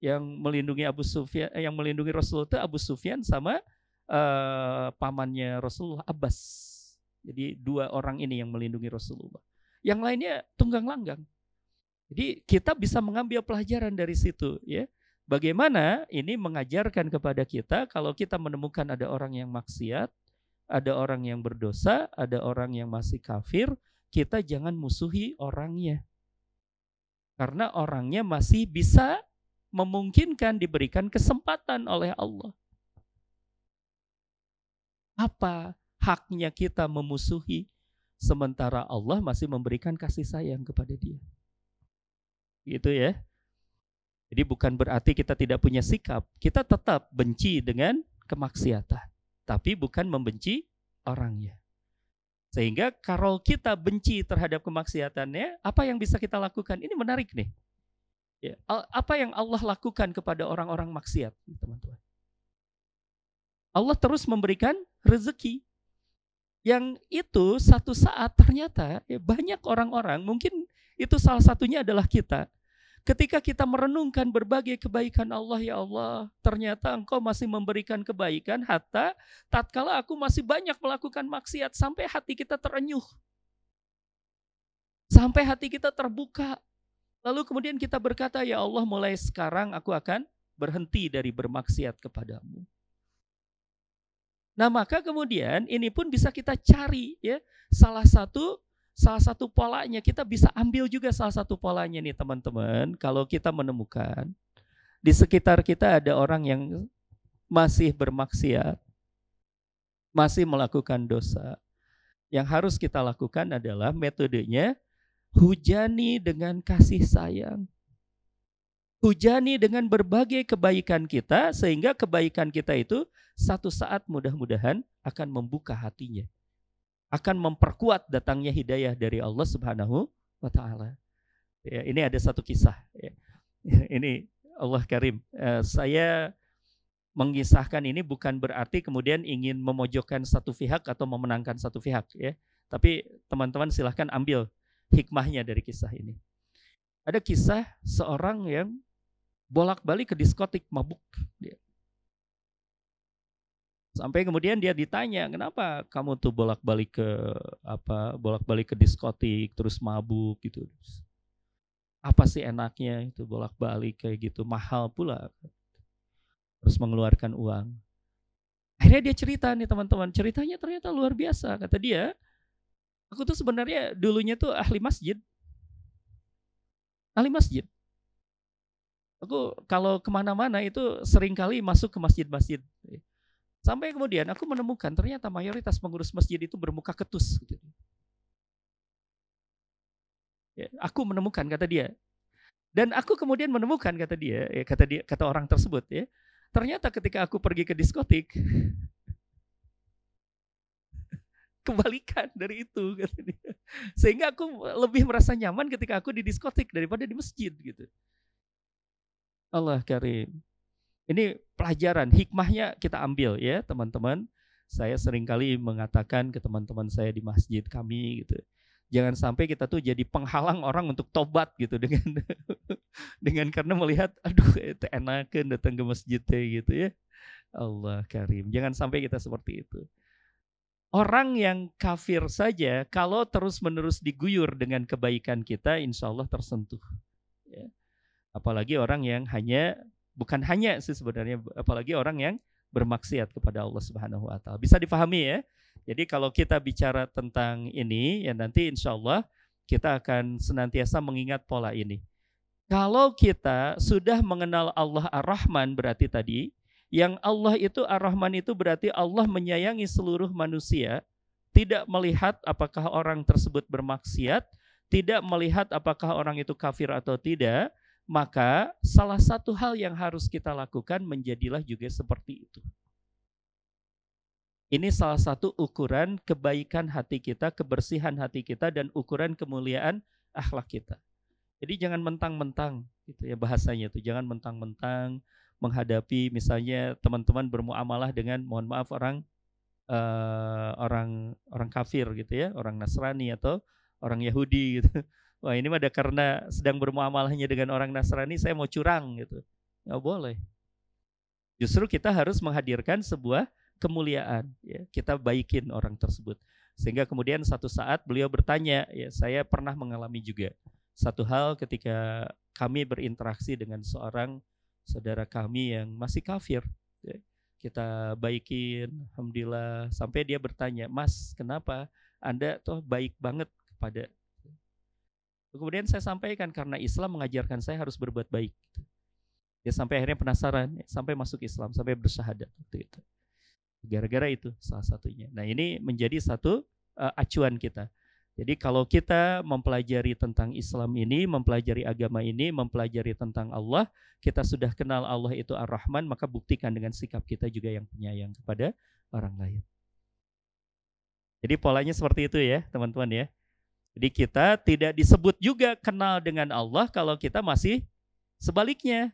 Yang melindungi Abu Sufyan, eh, yang melindungi Rasulullah itu Abu Sufyan sama uh, pamannya Rasulullah Abbas. Jadi dua orang ini yang melindungi Rasulullah. Yang lainnya tunggang langgang. Jadi kita bisa mengambil pelajaran dari situ ya. Bagaimana ini mengajarkan kepada kita kalau kita menemukan ada orang yang maksiat, ada orang yang berdosa, ada orang yang masih kafir, kita jangan musuhi orangnya. Karena orangnya masih bisa memungkinkan diberikan kesempatan oleh Allah. Apa haknya kita memusuhi sementara Allah masih memberikan kasih sayang kepada dia. Gitu ya. Jadi bukan berarti kita tidak punya sikap, kita tetap benci dengan kemaksiatan, tapi bukan membenci orangnya. Sehingga kalau kita benci terhadap kemaksiatannya, apa yang bisa kita lakukan? Ini menarik nih. Ya, apa yang Allah lakukan kepada orang-orang maksiat, teman-teman? Allah terus memberikan rezeki yang itu satu saat ternyata ya banyak orang-orang mungkin itu salah satunya adalah kita. Ketika kita merenungkan berbagai kebaikan Allah ya Allah ternyata engkau masih memberikan kebaikan hatta tatkala aku masih banyak melakukan maksiat sampai hati kita terenyuh. Sampai hati kita terbuka. Lalu kemudian kita berkata ya Allah mulai sekarang aku akan berhenti dari bermaksiat kepadamu Nah, maka kemudian ini pun bisa kita cari ya. Salah satu salah satu polanya kita bisa ambil juga salah satu polanya nih teman-teman. Kalau kita menemukan di sekitar kita ada orang yang masih bermaksiat, masih melakukan dosa, Yang harus kita lakukan adalah metodenya hujani dengan kasih sayang. Hujani dengan berbagai kebaikan kita sehingga kebaikan kita itu satu saat mudah-mudahan akan membuka hatinya. Akan memperkuat datangnya hidayah dari Allah Subhanahu wa taala. Ya, ini ada satu kisah ya. Ini Allah Karim. Uh, saya mengisahkan ini bukan berarti kemudian ingin memojokkan satu pihak atau memenangkan satu pihak ya. Tapi teman-teman silahkan ambil hikmahnya dari kisah ini. Ada kisah seorang yang bolak-balik ke diskotik mabuk. Sampai kemudian dia ditanya, kenapa kamu tuh bolak-balik ke apa, bolak-balik ke diskotik, terus mabuk gitu. Apa sih enaknya itu bolak-balik kayak gitu, mahal pula harus mengeluarkan uang. Akhirnya dia cerita nih teman-teman, ceritanya ternyata luar biasa. Kata dia, aku tuh sebenarnya dulunya tuh ahli masjid. Ahli masjid. Aku kalau ke mana-mana itu sering kali masuk ke masjid-masjid. Sampai kemudian aku menemukan ternyata mayoritas pengurus masjid itu bermuka ketus. Gitu. Ya, aku menemukan kata dia. Dan aku kemudian menemukan kata dia, ya, kata dia, kata orang tersebut ya, Ternyata ketika aku pergi ke diskotik, kebalikan dari itu. Sehingga aku lebih merasa nyaman ketika aku di diskotik daripada di masjid gitu. Allah karim. Ini pelajaran, hikmahnya kita ambil ya teman-teman. Saya sering kali mengatakan ke teman-teman saya di masjid kami gitu jangan sampai kita tuh jadi penghalang orang untuk tobat gitu dengan dengan karena melihat aduh itu enakan datang ke masjid gitu ya Allah karim jangan sampai kita seperti itu orang yang kafir saja kalau terus menerus diguyur dengan kebaikan kita insya Allah tersentuh ya. Apalagi orang yang hanya bukan hanya sih sebenarnya apalagi orang yang bermaksiat kepada Allah Subhanahu wa taala bisa dipahami ya jadi kalau kita bicara tentang ini, ya nanti insya Allah kita akan senantiasa mengingat pola ini. Kalau kita sudah mengenal Allah Ar-Rahman berarti tadi, yang Allah itu Ar-Rahman itu berarti Allah menyayangi seluruh manusia, tidak melihat apakah orang tersebut bermaksiat, tidak melihat apakah orang itu kafir atau tidak, maka salah satu hal yang harus kita lakukan menjadilah juga seperti itu. Ini salah satu ukuran kebaikan hati kita, kebersihan hati kita, dan ukuran kemuliaan akhlak kita. Jadi jangan mentang-mentang, gitu ya bahasanya itu. Jangan mentang-mentang menghadapi misalnya teman-teman bermuamalah dengan, mohon maaf orang uh, orang orang kafir gitu ya, orang Nasrani atau orang Yahudi gitu. Wah ini ada karena sedang bermuamalahnya dengan orang Nasrani, saya mau curang gitu. Nggak boleh. Justru kita harus menghadirkan sebuah kemuliaan ya kita baikin orang tersebut sehingga kemudian satu saat beliau bertanya ya saya pernah mengalami juga satu hal ketika kami berinteraksi dengan seorang saudara kami yang masih kafir ya. kita baikin alhamdulillah sampai dia bertanya mas kenapa anda tuh baik banget kepada kemudian saya sampaikan karena Islam mengajarkan saya harus berbuat baik ya sampai akhirnya penasaran sampai masuk Islam sampai bersyahadat waktu itu Gara-gara itu salah satunya. Nah ini menjadi satu uh, acuan kita. Jadi kalau kita mempelajari tentang Islam ini, mempelajari agama ini, mempelajari tentang Allah, kita sudah kenal Allah itu Ar-Rahman, maka buktikan dengan sikap kita juga yang penyayang kepada orang lain. Jadi polanya seperti itu ya, teman-teman ya. Jadi kita tidak disebut juga kenal dengan Allah kalau kita masih sebaliknya.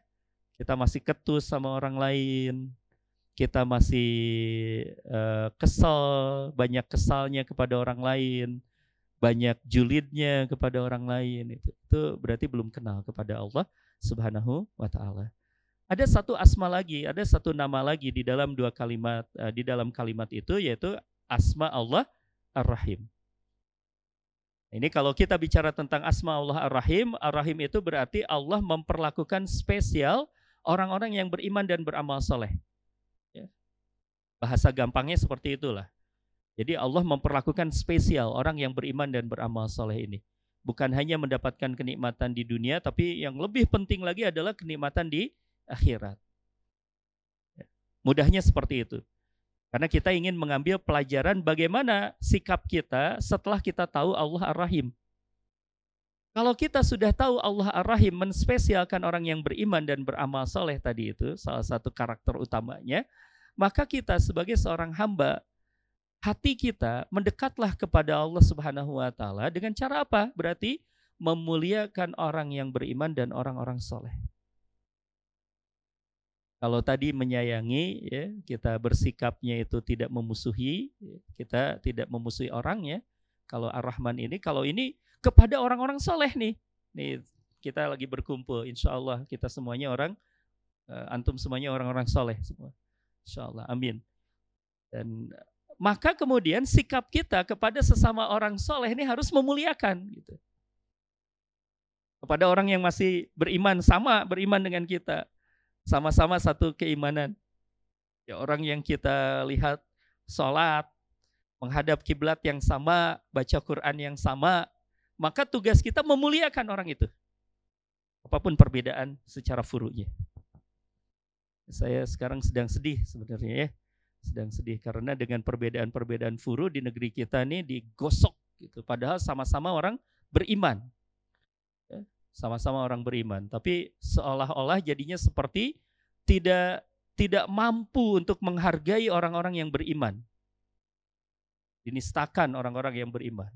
Kita masih ketus sama orang lain, kita masih uh, kesal, banyak kesalnya kepada orang lain, banyak julidnya kepada orang lain itu, itu berarti belum kenal kepada Allah Subhanahu wa taala. Ada satu asma lagi, ada satu nama lagi di dalam dua kalimat uh, di dalam kalimat itu yaitu asma Allah Ar-Rahim. Ini kalau kita bicara tentang asma Allah Ar-Rahim, Ar-Rahim itu berarti Allah memperlakukan spesial orang-orang yang beriman dan beramal soleh. Bahasa gampangnya seperti itulah. Jadi Allah memperlakukan spesial orang yang beriman dan beramal soleh ini. Bukan hanya mendapatkan kenikmatan di dunia, tapi yang lebih penting lagi adalah kenikmatan di akhirat. Ya. Mudahnya seperti itu. Karena kita ingin mengambil pelajaran bagaimana sikap kita setelah kita tahu Allah Ar-Rahim. Kalau kita sudah tahu Allah Ar-Rahim menspesialkan orang yang beriman dan beramal soleh tadi itu, salah satu karakter utamanya, maka kita sebagai seorang hamba, hati kita mendekatlah kepada Allah Subhanahu wa taala dengan cara apa? Berarti memuliakan orang yang beriman dan orang-orang soleh. Kalau tadi menyayangi, ya, kita bersikapnya itu tidak memusuhi, kita tidak memusuhi orang ya. Kalau Ar-Rahman ini, kalau ini kepada orang-orang soleh nih. Nih kita lagi berkumpul, insya Allah kita semuanya orang, uh, antum semuanya orang-orang soleh semua. Insya Allah, amin. Dan maka kemudian sikap kita kepada sesama orang soleh ini harus memuliakan gitu. Kepada orang yang masih beriman sama beriman dengan kita, sama-sama satu keimanan. Ya, orang yang kita lihat sholat, menghadap kiblat yang sama, baca Quran yang sama, maka tugas kita memuliakan orang itu. Apa pun perbedaan secara furunya. Saya sekarang sedang sedih sebenarnya ya. Sedang sedih karena dengan perbedaan-perbedaan furu di negeri kita ini digosok gitu. Padahal sama-sama orang beriman sama-sama orang beriman, tapi seolah-olah jadinya seperti tidak tidak mampu untuk menghargai orang-orang yang beriman. Dinistakan orang-orang yang beriman.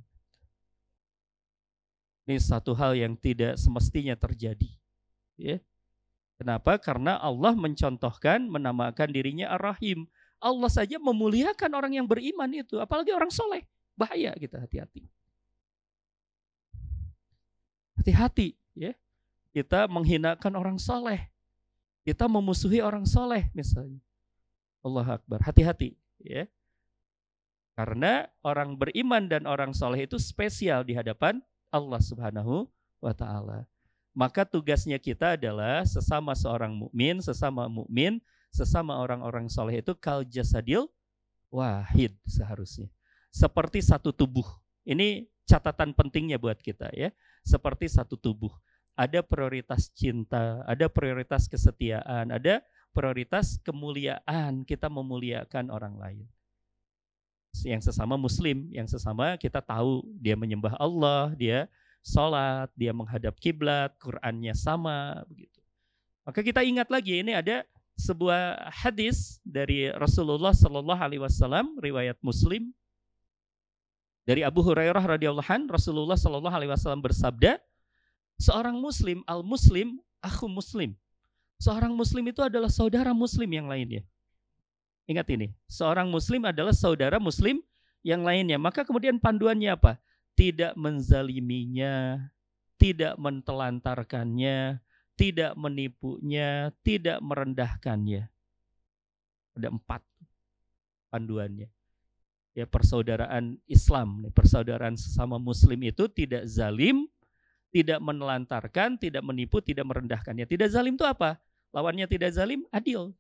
Ini satu hal yang tidak semestinya terjadi. Ya. Kenapa? Karena Allah mencontohkan, menamakan dirinya Ar-Rahim. Allah saja memuliakan orang yang beriman itu, apalagi orang soleh. Bahaya kita hati-hati. Hati-hati kita menghinakan orang soleh. Kita memusuhi orang soleh misalnya. Allah Akbar. Hati-hati ya. Karena orang beriman dan orang soleh itu spesial di hadapan Allah Subhanahu wa taala. Maka tugasnya kita adalah sesama seorang mukmin sesama mukmin sesama orang-orang soleh itu kal jasadil wahid seharusnya. Seperti satu tubuh. Ini catatan pentingnya buat kita ya. Seperti satu tubuh ada prioritas cinta, ada prioritas kesetiaan, ada prioritas kemuliaan, kita memuliakan orang lain. Yang sesama muslim, yang sesama kita tahu dia menyembah Allah, dia sholat, dia menghadap kiblat, Qur'annya sama, begitu. Maka kita ingat lagi ini ada sebuah hadis dari Rasulullah Sallallahu Alaihi Wasallam, riwayat Muslim dari Abu Hurairah radhiyallahu an, Rasulullah Sallallahu Alaihi Wasallam bersabda, Seorang muslim, al-muslim, aku muslim. Seorang muslim itu adalah saudara muslim yang lainnya. Ingat ini, seorang muslim adalah saudara muslim yang lainnya. Maka kemudian panduannya apa? Tidak menzaliminya, tidak mentelantarkannya, tidak menipunya, tidak merendahkannya. Ada empat panduannya. Ya persaudaraan Islam, persaudaraan sesama muslim itu tidak zalim, tidak menelantarkan, tidak menipu, tidak merendahkannya. Tidak zalim itu apa? Lawannya tidak zalim, adil.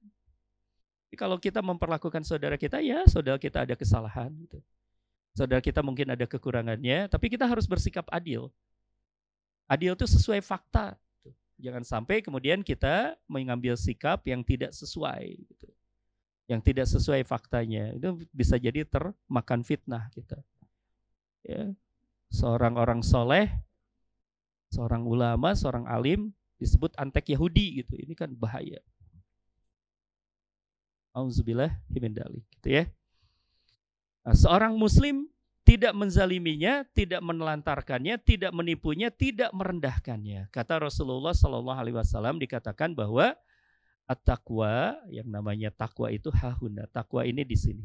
Jadi kalau kita memperlakukan saudara kita, ya saudara kita ada kesalahan. Gitu. Saudara kita mungkin ada kekurangannya, tapi kita harus bersikap adil. Adil itu sesuai fakta. Gitu. Jangan sampai kemudian kita mengambil sikap yang tidak sesuai. Gitu. Yang tidak sesuai faktanya. Itu bisa jadi termakan fitnah kita. Ya. Seorang orang soleh seorang ulama, seorang alim disebut antek Yahudi gitu. Ini kan bahaya. Auzubillah himendalik gitu ya. Nah, seorang muslim tidak menzaliminya, tidak menelantarkannya, tidak menipunya, tidak merendahkannya. Kata Rasulullah Shallallahu Alaihi Wasallam dikatakan bahwa at-taqwa yang namanya takwa itu hahuna. Takwa ini di sini.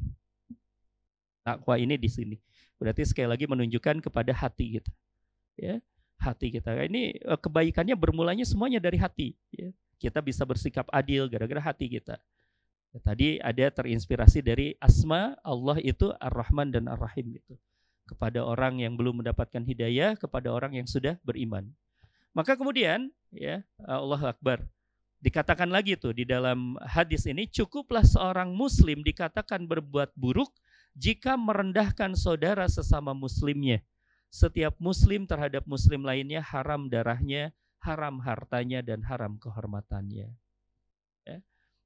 Takwa ini di sini. Berarti sekali lagi menunjukkan kepada hati kita. Ya hati kita. Ini eh, kebaikannya bermulanya semuanya dari hati. Ya. Kita bisa bersikap adil gara-gara hati kita. Ya, tadi ada terinspirasi dari asma Allah itu Ar-Rahman dan Ar-Rahim itu. Kepada orang yang belum mendapatkan hidayah, kepada orang yang sudah beriman. Maka kemudian ya Allah Akbar. Dikatakan lagi tuh di dalam hadis ini cukuplah seorang muslim dikatakan berbuat buruk jika merendahkan saudara sesama muslimnya setiap muslim terhadap muslim lainnya haram darahnya, haram hartanya dan haram kehormatannya. Ya.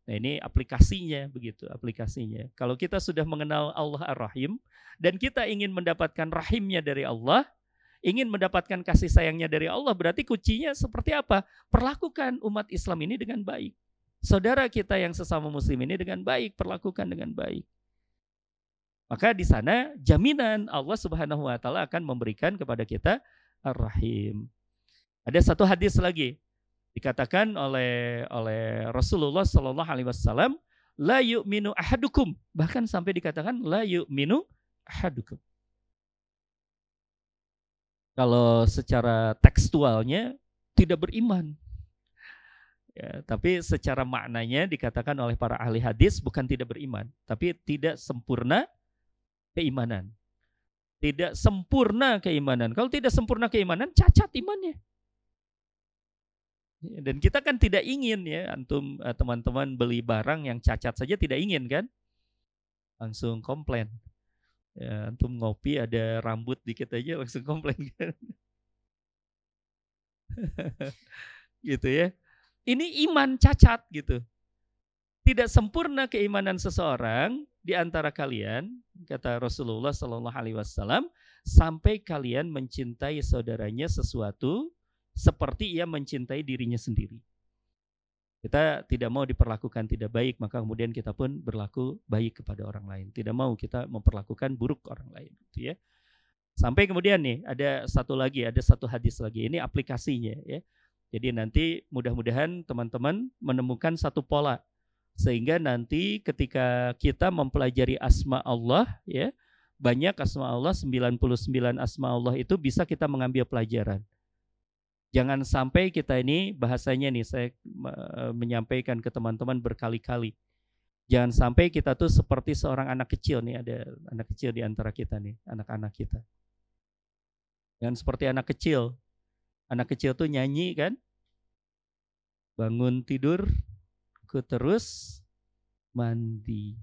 Nah ini aplikasinya begitu, aplikasinya. Kalau kita sudah mengenal Allah Ar-Rahim dan kita ingin mendapatkan rahimnya dari Allah, ingin mendapatkan kasih sayangnya dari Allah, berarti kuncinya seperti apa? Perlakukan umat Islam ini dengan baik. Saudara kita yang sesama muslim ini dengan baik, perlakukan dengan baik. Maka di sana jaminan Allah Subhanahu wa taala akan memberikan kepada kita Ar-Rahim. Ada satu hadis lagi dikatakan oleh oleh Rasulullah Shallallahu Alaihi Wasallam la yu'minu ahadukum. Bahkan sampai dikatakan la yu'minu ahadukum. Kalau secara tekstualnya tidak beriman. Ya, tapi secara maknanya dikatakan oleh para ahli hadis bukan tidak beriman tapi tidak sempurna keimanan tidak sempurna keimanan kalau tidak sempurna keimanan cacat imannya dan kita kan tidak ingin ya antum eh, teman-teman beli barang yang cacat saja tidak ingin kan? Langsung komplain. Ya, antum ngopi ada rambut dikit aja langsung komplain kan. gitu ya. Ini iman cacat gitu. Tidak sempurna keimanan seseorang di antara kalian, kata Rasulullah Shallallahu Alaihi Wasallam, sampai kalian mencintai saudaranya sesuatu seperti ia mencintai dirinya sendiri. Kita tidak mau diperlakukan tidak baik, maka kemudian kita pun berlaku baik kepada orang lain. Tidak mau kita memperlakukan buruk orang lain, gitu ya. Sampai kemudian nih ada satu lagi, ada satu hadis lagi. Ini aplikasinya ya. Jadi nanti mudah-mudahan teman-teman menemukan satu pola sehingga nanti ketika kita mempelajari asma Allah ya, banyak asma Allah 99 asma Allah itu bisa kita mengambil pelajaran. Jangan sampai kita ini bahasanya nih saya menyampaikan ke teman-teman berkali-kali. Jangan sampai kita tuh seperti seorang anak kecil nih, ada anak kecil di antara kita nih, anak-anak kita. Jangan seperti anak kecil. Anak kecil tuh nyanyi kan? Bangun tidur, ku terus mandi.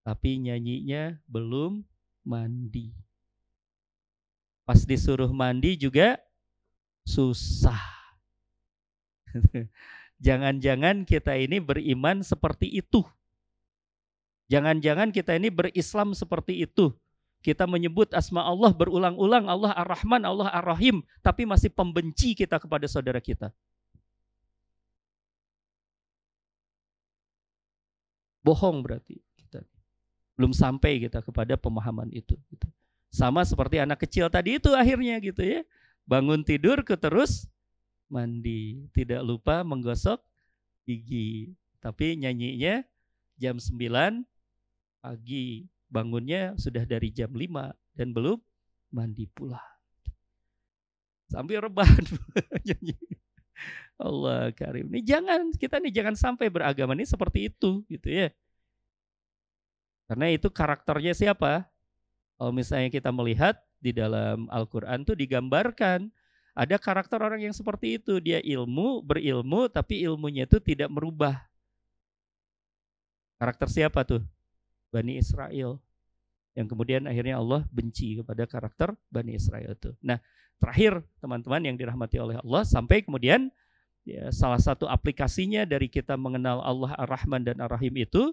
Tapi nyanyinya belum mandi. Pas disuruh mandi juga susah. Jangan-jangan kita ini beriman seperti itu. Jangan-jangan kita ini berislam seperti itu. Kita menyebut asma Allah berulang-ulang Allah Ar-Rahman, Allah Ar-Rahim, tapi masih pembenci kita kepada saudara kita. Bohong berarti kita. Belum sampai kita kepada pemahaman itu. Gitu. Sama seperti anak kecil tadi itu akhirnya gitu ya Bangun tidur ke terus mandi. Tidak lupa menggosok gigi. Tapi nyanyinya jam 9 pagi. Bangunnya sudah dari jam 5 dan belum mandi pula. Sambil rebahan nyanyi. Allah karim. Ini jangan kita nih jangan sampai beragama ini seperti itu gitu ya. Karena itu karakternya siapa? Kalau misalnya kita melihat di dalam Al-Quran tuh digambarkan ada karakter orang yang seperti itu. Dia ilmu, berilmu, tapi ilmunya itu tidak merubah. Karakter siapa tuh? Bani Israel. Yang kemudian akhirnya Allah benci kepada karakter Bani Israel itu. Nah, terakhir teman-teman yang dirahmati oleh Allah, sampai kemudian ya, salah satu aplikasinya dari kita mengenal Allah Ar-Rahman dan Ar-Rahim itu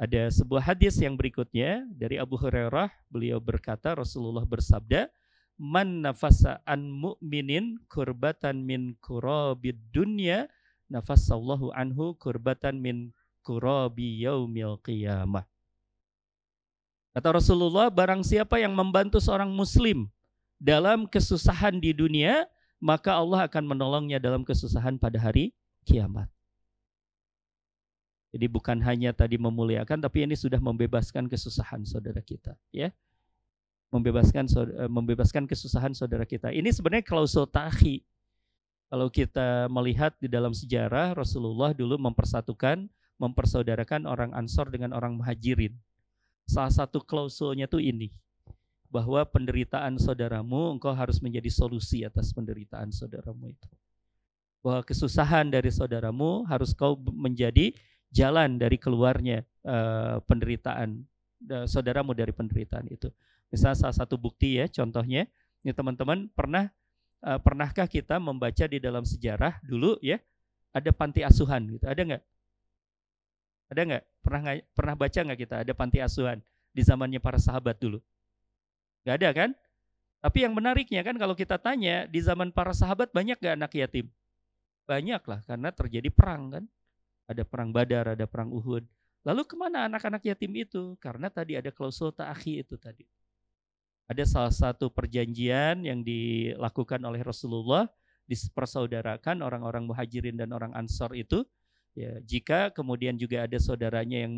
ada sebuah hadis yang berikutnya dari Abu Hurairah, beliau berkata Rasulullah bersabda, "Man nafasa an mu'minin kurbatan min kurabid dunya, nafasallahu anhu kurbatan min kurabi yaumil qiyamah." Kata Rasulullah, barang siapa yang membantu seorang muslim dalam kesusahan di dunia, maka Allah akan menolongnya dalam kesusahan pada hari kiamat. Jadi bukan hanya tadi memuliakan, tapi ini sudah membebaskan kesusahan saudara kita, ya. Membebaskan eh, membebaskan kesusahan saudara kita. Ini sebenarnya klausul tahi. Kalau kita melihat di dalam sejarah Rasulullah dulu mempersatukan, mempersaudarakan orang Ansor dengan orang Muhajirin. Salah satu klausulnya tuh ini, bahwa penderitaan saudaramu engkau harus menjadi solusi atas penderitaan saudaramu itu. Bahwa kesusahan dari saudaramu harus kau menjadi jalan dari keluarnya uh, penderitaan uh, saudaramu dari penderitaan itu. Misalnya salah satu bukti ya, contohnya, ini teman-teman pernah uh, pernahkah kita membaca di dalam sejarah dulu ya ada panti asuhan gitu, ada nggak? Ada nggak? Pernah pernah baca nggak kita ada panti asuhan di zamannya para sahabat dulu? Gak ada kan? Tapi yang menariknya kan kalau kita tanya di zaman para sahabat banyak gak anak yatim? Banyak lah karena terjadi perang kan. Ada perang Badar, ada perang Uhud. Lalu ke mana anak-anak yatim itu? Karena tadi ada klausul ta'akhi itu tadi. Ada salah satu perjanjian yang dilakukan oleh Rasulullah dipersaudarakan orang-orang muhajirin dan orang ansor itu ya jika kemudian juga ada saudaranya yang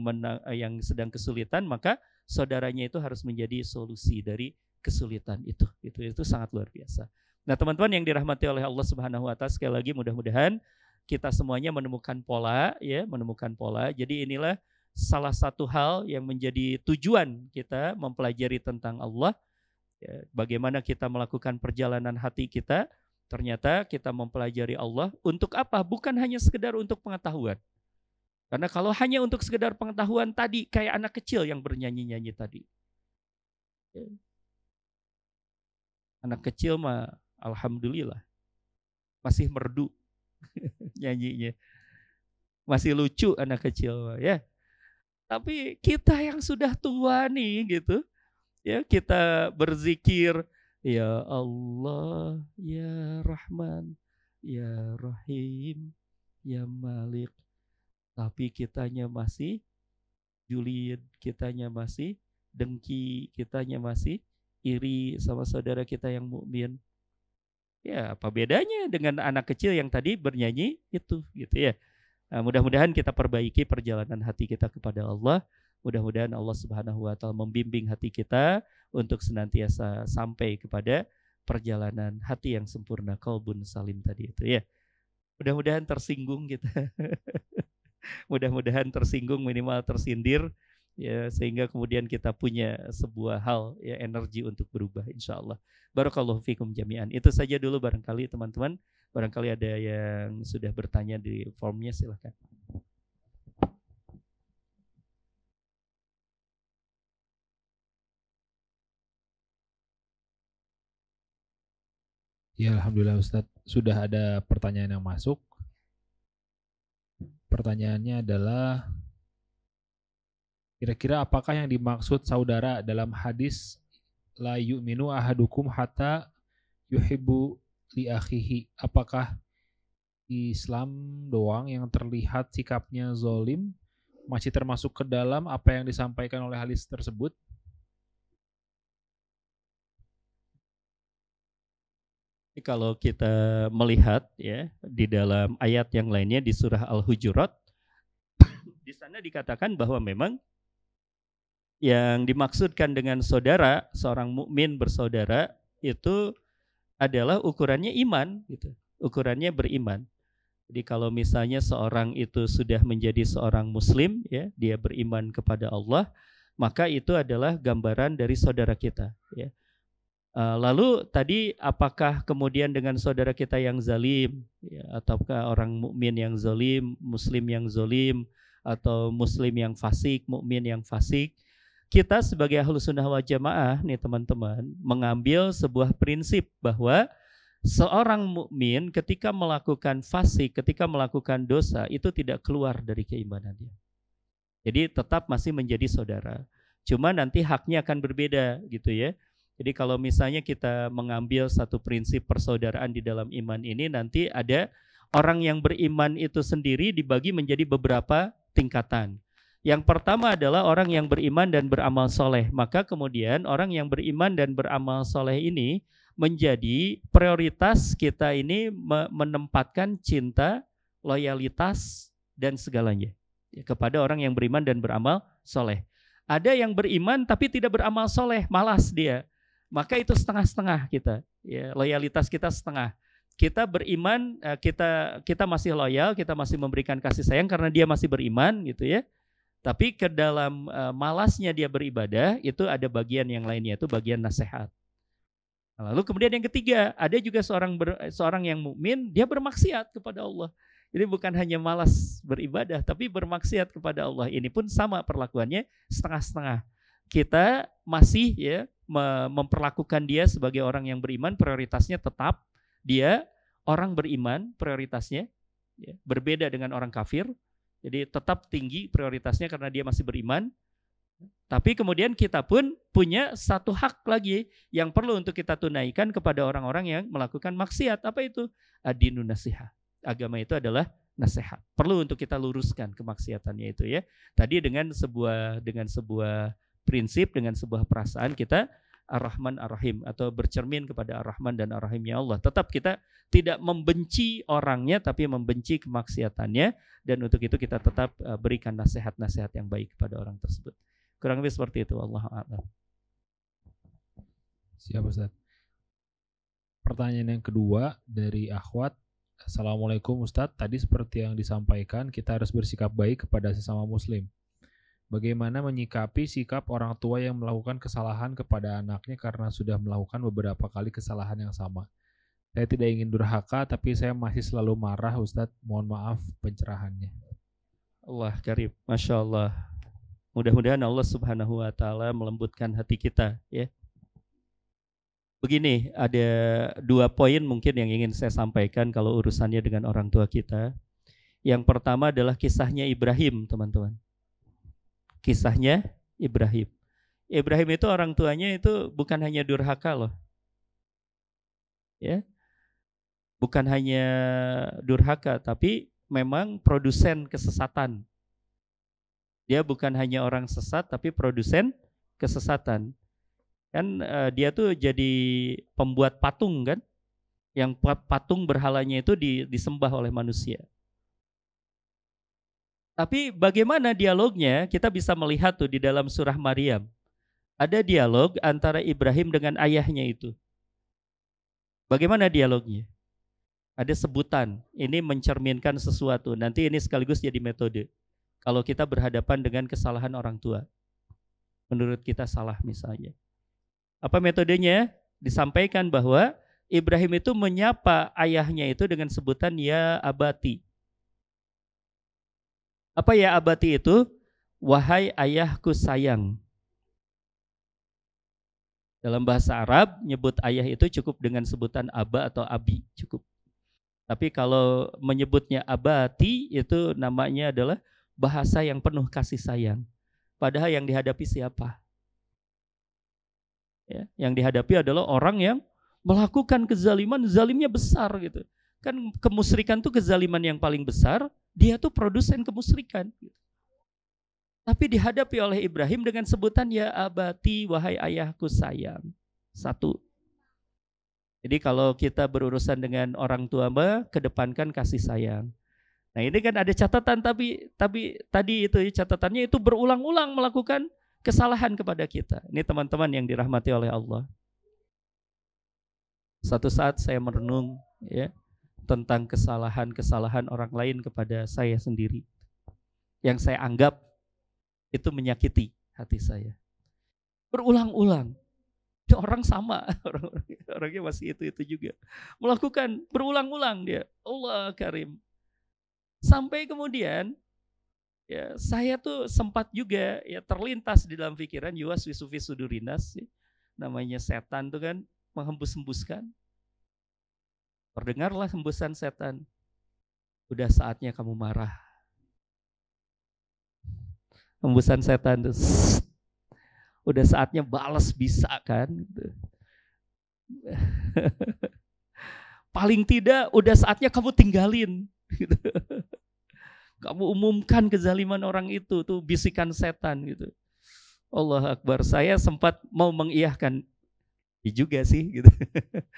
yang sedang kesulitan maka saudaranya itu harus menjadi solusi dari kesulitan itu. Itu itu sangat luar biasa. Nah, teman-teman yang dirahmati oleh Allah Subhanahu wa taala sekali lagi mudah-mudahan kita semuanya menemukan pola ya, menemukan pola. Jadi inilah salah satu hal yang menjadi tujuan kita mempelajari tentang Allah. Ya, bagaimana kita melakukan perjalanan hati kita. Ternyata kita mempelajari Allah untuk apa? Bukan hanya sekedar untuk pengetahuan. Karena kalau hanya untuk sekedar pengetahuan tadi kayak anak kecil yang bernyanyi-nyanyi tadi. Ya. Anak kecil mah alhamdulillah masih merdu nyanyinya. Masih lucu anak kecil ya. Tapi kita yang sudah tua nih gitu. Ya, kita berzikir ya Allah, ya Rahman, ya Rahim, ya Malik. Tapi kitanya masih julid, kitanya masih dengki, kitanya masih iri sama saudara kita yang mukmin. Ya, apa bedanya dengan anak kecil yang tadi bernyanyi itu gitu ya. Nah, mudah-mudahan kita perbaiki perjalanan hati kita kepada Allah. Mudah-mudahan Allah Subhanahu wa taala membimbing hati kita untuk senantiasa sampai kepada perjalanan hati yang sempurna kalbun salim tadi itu ya. Mudah-mudahan tersinggung kita. Mudah-mudahan tersinggung minimal tersindir ya sehingga kemudian kita punya sebuah hal ya energi untuk berubah insya Allah barakallahu fikum jami'an. Itu saja dulu barangkali teman-teman. Barangkali ada yang sudah bertanya di formnya silahkan Ya Alhamdulillah Ustadz. Sudah ada pertanyaan yang masuk pertanyaannya adalah Kira-kira apakah yang dimaksud saudara dalam hadis la yu'minu ahadukum hatta yuhibbu li akhihi? Apakah Islam doang yang terlihat sikapnya zolim masih termasuk ke dalam apa yang disampaikan oleh hadis tersebut? Kalau kita melihat ya di dalam ayat yang lainnya di surah Al-Hujurat di sana dikatakan bahwa memang yang dimaksudkan dengan saudara, seorang mukmin bersaudara itu adalah ukurannya iman gitu. Ukurannya beriman. Jadi kalau misalnya seorang itu sudah menjadi seorang muslim ya, dia beriman kepada Allah, maka itu adalah gambaran dari saudara kita ya. Uh, lalu tadi apakah kemudian dengan saudara kita yang zalim ya, ataukah orang mukmin yang zalim, muslim yang zalim atau muslim yang fasik, mukmin yang fasik kita sebagai ahlu sunnah wal jamaah nih teman-teman mengambil sebuah prinsip bahwa seorang mukmin ketika melakukan fasik, ketika melakukan dosa itu tidak keluar dari keimanannya. Jadi tetap masih menjadi saudara. Cuma nanti haknya akan berbeda gitu ya. Jadi kalau misalnya kita mengambil satu prinsip persaudaraan di dalam iman ini nanti ada orang yang beriman itu sendiri dibagi menjadi beberapa tingkatan. Yang pertama adalah orang yang beriman dan beramal soleh. Maka kemudian orang yang beriman dan beramal soleh ini menjadi prioritas kita ini menempatkan cinta, loyalitas, dan segalanya ya, kepada orang yang beriman dan beramal soleh. Ada yang beriman tapi tidak beramal soleh, malas dia. Maka itu setengah-setengah kita. Ya, loyalitas kita setengah. Kita beriman, eh, kita kita masih loyal, kita masih memberikan kasih sayang karena dia masih beriman gitu ya tapi ke dalam uh, malasnya dia beribadah itu ada bagian yang lainnya itu bagian nasihat. Lalu kemudian yang ketiga, ada juga seorang ber, seorang yang mukmin dia bermaksiat kepada Allah. Jadi bukan hanya malas beribadah tapi bermaksiat kepada Allah. Ini pun sama perlakuannya setengah-setengah. Kita masih ya memperlakukan dia sebagai orang yang beriman prioritasnya tetap dia orang beriman prioritasnya ya, berbeda dengan orang kafir Jadi tetap tinggi prioritasnya karena dia masih beriman. Tapi kemudian kita pun punya satu hak lagi yang perlu untuk kita tunaikan kepada orang-orang yang melakukan maksiat. Apa itu? Adinu nasihat. Agama itu adalah nasihat. Perlu untuk kita luruskan kemaksiatannya itu ya. Tadi dengan sebuah dengan sebuah prinsip dengan sebuah perasaan kita Ar-Rahman Ar-Rahim atau bercermin kepada Ar-Rahman dan Ar-Rahimnya Allah. Tetap kita tidak membenci orangnya tapi membenci kemaksiatannya dan untuk itu kita tetap uh, berikan nasihat-nasihat yang baik kepada orang tersebut. Kurang lebih seperti itu Allah a'lam. Siap Ustaz. Pertanyaan yang kedua dari Akhwat. Assalamualaikum Ustadz. Tadi seperti yang disampaikan kita harus bersikap baik kepada sesama muslim. Bagaimana menyikapi sikap orang tua yang melakukan kesalahan kepada anaknya karena sudah melakukan beberapa kali kesalahan yang sama? Saya tidak ingin durhaka, tapi saya masih selalu marah, Ustadz. Mohon maaf pencerahannya. Allah karib, masya Allah. Mudah-mudahan Allah Subhanahu Wa Taala melembutkan hati kita, ya. Begini, ada dua poin mungkin yang ingin saya sampaikan kalau urusannya dengan orang tua kita. Yang pertama adalah kisahnya Ibrahim, teman-teman kisahnya Ibrahim. Ibrahim itu orang tuanya itu bukan hanya durhaka loh. Ya. Bukan hanya durhaka tapi memang produsen kesesatan. Dia bukan hanya orang sesat tapi produsen kesesatan. Kan uh, dia tuh jadi pembuat patung kan? Yang patung berhalanya itu disembah oleh manusia. Tapi bagaimana dialognya? Kita bisa melihat tuh di dalam surah Maryam. Ada dialog antara Ibrahim dengan ayahnya itu. Bagaimana dialognya? Ada sebutan. Ini mencerminkan sesuatu. Nanti ini sekaligus jadi metode. Kalau kita berhadapan dengan kesalahan orang tua. Menurut kita salah misalnya. Apa metodenya? Disampaikan bahwa Ibrahim itu menyapa ayahnya itu dengan sebutan ya abati. Apa ya abati itu? Wahai ayahku sayang. Dalam bahasa Arab, nyebut ayah itu cukup dengan sebutan aba atau abi, cukup. Tapi kalau menyebutnya abati, itu namanya adalah bahasa yang penuh kasih sayang. Padahal yang dihadapi siapa? Ya, yang dihadapi adalah orang yang melakukan kezaliman, zalimnya besar gitu. Kan kemusrikan itu kezaliman yang paling besar, dia tuh produsen kemusyrikan. Tapi dihadapi oleh Ibrahim dengan sebutan ya abati wahai ayahku sayang. Satu. Jadi kalau kita berurusan dengan orang tua mbak, kedepankan kasih sayang. Nah ini kan ada catatan tapi tapi tadi itu catatannya itu berulang-ulang melakukan kesalahan kepada kita. Ini teman-teman yang dirahmati oleh Allah. Satu saat saya merenung ya, tentang kesalahan-kesalahan orang lain kepada saya sendiri. Yang saya anggap itu menyakiti hati saya. Berulang-ulang. Orang sama, orang orangnya masih itu-itu juga. Melakukan berulang-ulang dia. Allah Karim. Sampai kemudian ya saya tuh sempat juga ya terlintas di dalam pikiran yuwas wisufi sudurinas ya, namanya setan tuh kan menghembus-hembuskan Terdengarlah hembusan setan. Udah saatnya kamu marah. Hembusan setan itu udah saatnya balas bisa kan. Paling tidak udah saatnya kamu tinggalin. Kamu umumkan kezaliman orang itu tuh bisikan setan gitu. Allah Akbar. Saya sempat mau mengiyahkan Iya juga sih gitu.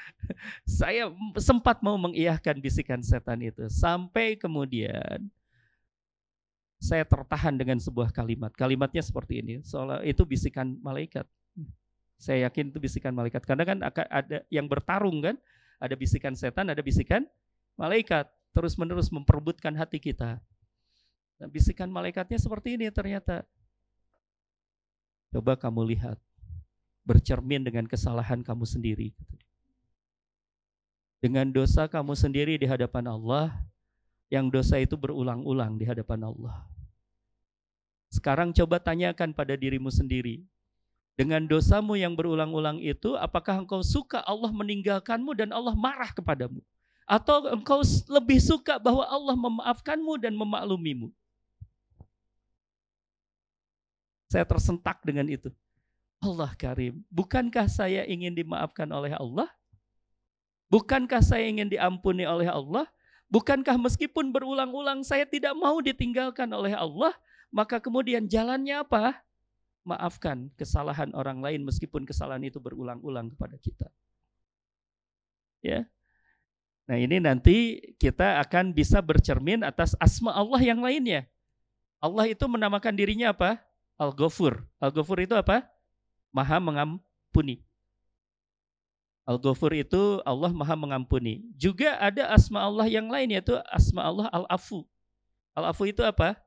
saya sempat mau mengiyahkan bisikan setan itu sampai kemudian saya tertahan dengan sebuah kalimat. Kalimatnya seperti ini. Soalnya itu bisikan malaikat. Saya yakin itu bisikan malaikat karena kan ada yang bertarung kan, ada bisikan setan, ada bisikan malaikat terus-menerus memperebutkan hati kita. Nah, bisikan malaikatnya seperti ini ternyata. Coba kamu lihat bercermin dengan kesalahan kamu sendiri. Dengan dosa kamu sendiri di hadapan Allah, yang dosa itu berulang-ulang di hadapan Allah. Sekarang coba tanyakan pada dirimu sendiri. Dengan dosamu yang berulang-ulang itu, apakah engkau suka Allah meninggalkanmu dan Allah marah kepadamu? Atau engkau lebih suka bahwa Allah memaafkanmu dan memaklumimu? Saya tersentak dengan itu. Allah Karim, bukankah saya ingin dimaafkan oleh Allah? Bukankah saya ingin diampuni oleh Allah? Bukankah meskipun berulang-ulang saya tidak mau ditinggalkan oleh Allah, maka kemudian jalannya apa? Maafkan kesalahan orang lain meskipun kesalahan itu berulang-ulang kepada kita. Ya. Nah, ini nanti kita akan bisa bercermin atas asma Allah yang lainnya. Allah itu menamakan dirinya apa? Al-Ghafur. Al-Ghafur itu apa? Maha mengampuni. Al-Ghafur itu Allah Maha mengampuni. Juga ada asma Allah yang lain yaitu asma Allah Al-Afu. Al-Afu itu apa?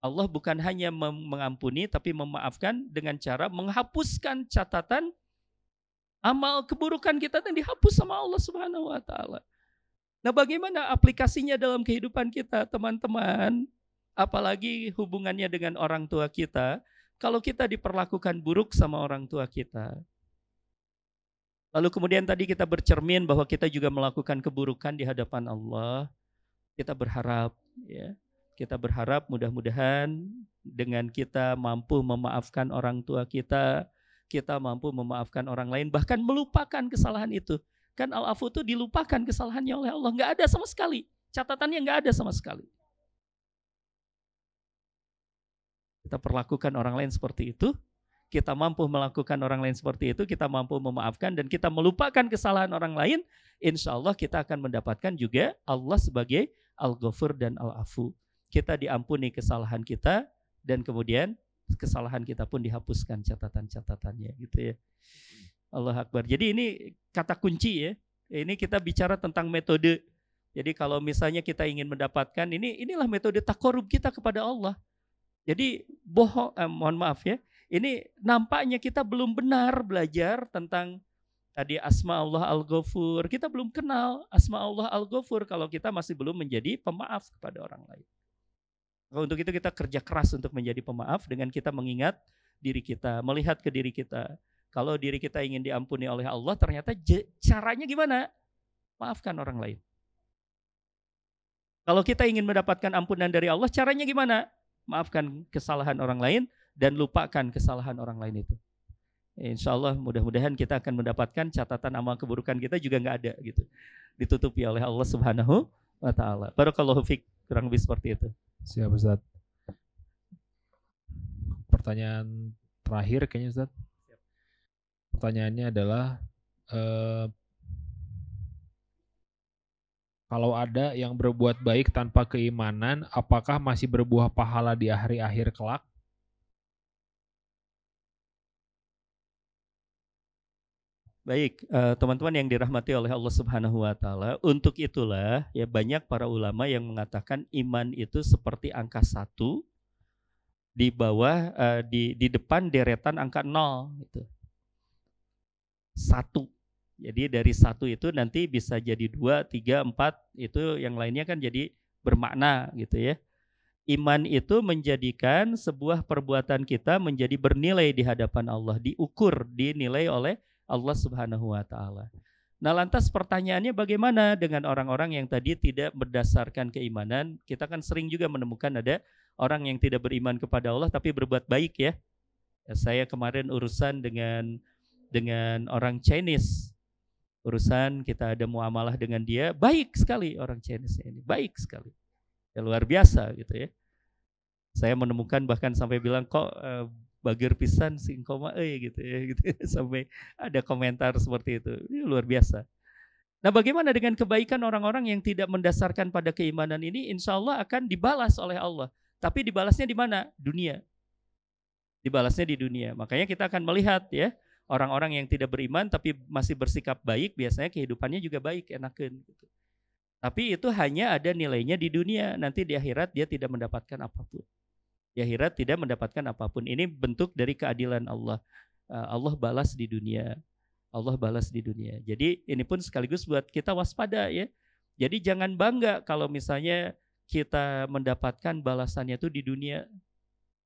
Allah bukan hanya mengampuni tapi memaafkan dengan cara menghapuskan catatan amal keburukan kita dan dihapus sama Allah Subhanahu wa taala. Nah, bagaimana aplikasinya dalam kehidupan kita, teman-teman? Apalagi hubungannya dengan orang tua kita, kalau kita diperlakukan buruk sama orang tua kita. Lalu kemudian tadi kita bercermin bahwa kita juga melakukan keburukan di hadapan Allah. Kita berharap ya, kita berharap mudah-mudahan dengan kita mampu memaafkan orang tua kita, kita mampu memaafkan orang lain, bahkan melupakan kesalahan itu. Kan al-afu itu dilupakan kesalahannya oleh Allah. Nggak ada sama sekali. Catatannya nggak ada sama sekali. Kita perlakukan orang lain seperti itu, kita mampu melakukan orang lain seperti itu, kita mampu memaafkan dan kita melupakan kesalahan orang lain, insya Allah kita akan mendapatkan juga Allah sebagai Al-Ghafur dan Al-Afu kita diampuni kesalahan kita dan kemudian kesalahan kita pun dihapuskan catatan-catatannya gitu ya. Allah Akbar. Jadi ini kata kunci ya. Ini kita bicara tentang metode. Jadi kalau misalnya kita ingin mendapatkan ini inilah metode takorub kita kepada Allah. Jadi bohong eh, mohon maaf ya. Ini nampaknya kita belum benar belajar tentang tadi asma Allah Al-Ghafur. Kita belum kenal asma Allah Al-Ghafur kalau kita masih belum menjadi pemaaf kepada orang lain. Untuk itu kita kerja keras untuk menjadi pemaaf dengan kita mengingat diri kita, melihat ke diri kita. Kalau diri kita ingin diampuni oleh Allah, ternyata caranya gimana? Maafkan orang lain. Kalau kita ingin mendapatkan ampunan dari Allah, caranya gimana? Maafkan kesalahan orang lain dan lupakan kesalahan orang lain itu. Insya Allah mudah-mudahan kita akan mendapatkan catatan amal keburukan kita juga nggak ada gitu. Ditutupi oleh Allah Subhanahu wa taala. Barakallahu fik. Kurang lebih seperti itu. Siap Ustaz. Pertanyaan terakhir kayaknya Ustaz. Pertanyaannya adalah eh, kalau ada yang berbuat baik tanpa keimanan, apakah masih berbuah pahala di hari-akhir kelak? Baik, eh, teman-teman yang dirahmati oleh Allah Subhanahu wa taala, untuk itulah ya banyak para ulama yang mengatakan iman itu seperti angka satu di bawah uh, di di depan deretan angka nol gitu. Satu. Jadi dari satu itu nanti bisa jadi dua, tiga, empat, itu yang lainnya kan jadi bermakna gitu ya. Iman itu menjadikan sebuah perbuatan kita menjadi bernilai di hadapan Allah, diukur, dinilai oleh Allah Subhanahu wa taala. Nah, lantas pertanyaannya bagaimana dengan orang-orang yang tadi tidak berdasarkan keimanan? Kita kan sering juga menemukan ada orang yang tidak beriman kepada Allah tapi berbuat baik ya. ya saya kemarin urusan dengan dengan orang Chinese. Urusan kita ada muamalah dengan dia, baik sekali orang Chinese ini, baik sekali. Ya luar biasa gitu ya. Saya menemukan bahkan sampai bilang kok uh, bager pisan sing koma eh gitu ya gitu sampai ada komentar seperti itu. Ini luar biasa. Nah bagaimana dengan kebaikan orang-orang yang tidak mendasarkan pada keimanan ini? Insya Allah akan dibalas oleh Allah. Tapi dibalasnya di mana? Dunia. Dibalasnya di dunia. Makanya kita akan melihat ya orang-orang yang tidak beriman tapi masih bersikap baik biasanya kehidupannya juga baik enakan gitu tapi itu hanya ada nilainya di dunia nanti di akhirat dia tidak mendapatkan apa pun di akhirat tidak mendapatkan apa pun. Ini bentuk dari keadilan Allah. Eh, Allah balas di dunia. Allah balas di dunia. Jadi ini pun sekaligus buat kita waspada ya. Jadi jangan bangga kalau misalnya kita mendapatkan balasannya itu di dunia.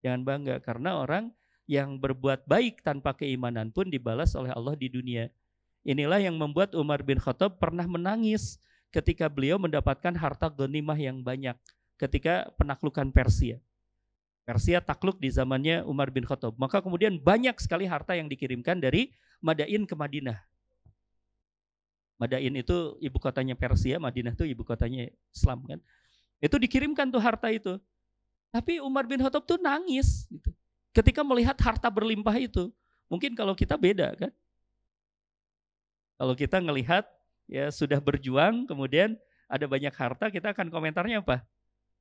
Jangan bangga karena orang yang berbuat baik tanpa keimanan pun dibalas oleh Allah di dunia. Inilah yang membuat Umar bin Khattab pernah menangis ketika beliau mendapatkan harta ghanimah yang banyak ketika penaklukan Persia. Persia takluk di zamannya Umar bin Khattab. Maka kemudian banyak sekali harta yang dikirimkan dari Madain ke Madinah. Madain itu ibu kotanya Persia, Madinah itu ibu kotanya Islam kan. Itu dikirimkan tuh harta itu. Tapi Umar bin Khattab tuh nangis gitu. Ketika melihat harta berlimpah itu. Mungkin kalau kita beda kan. Kalau kita ngelihat ya sudah berjuang kemudian ada banyak harta kita akan komentarnya apa?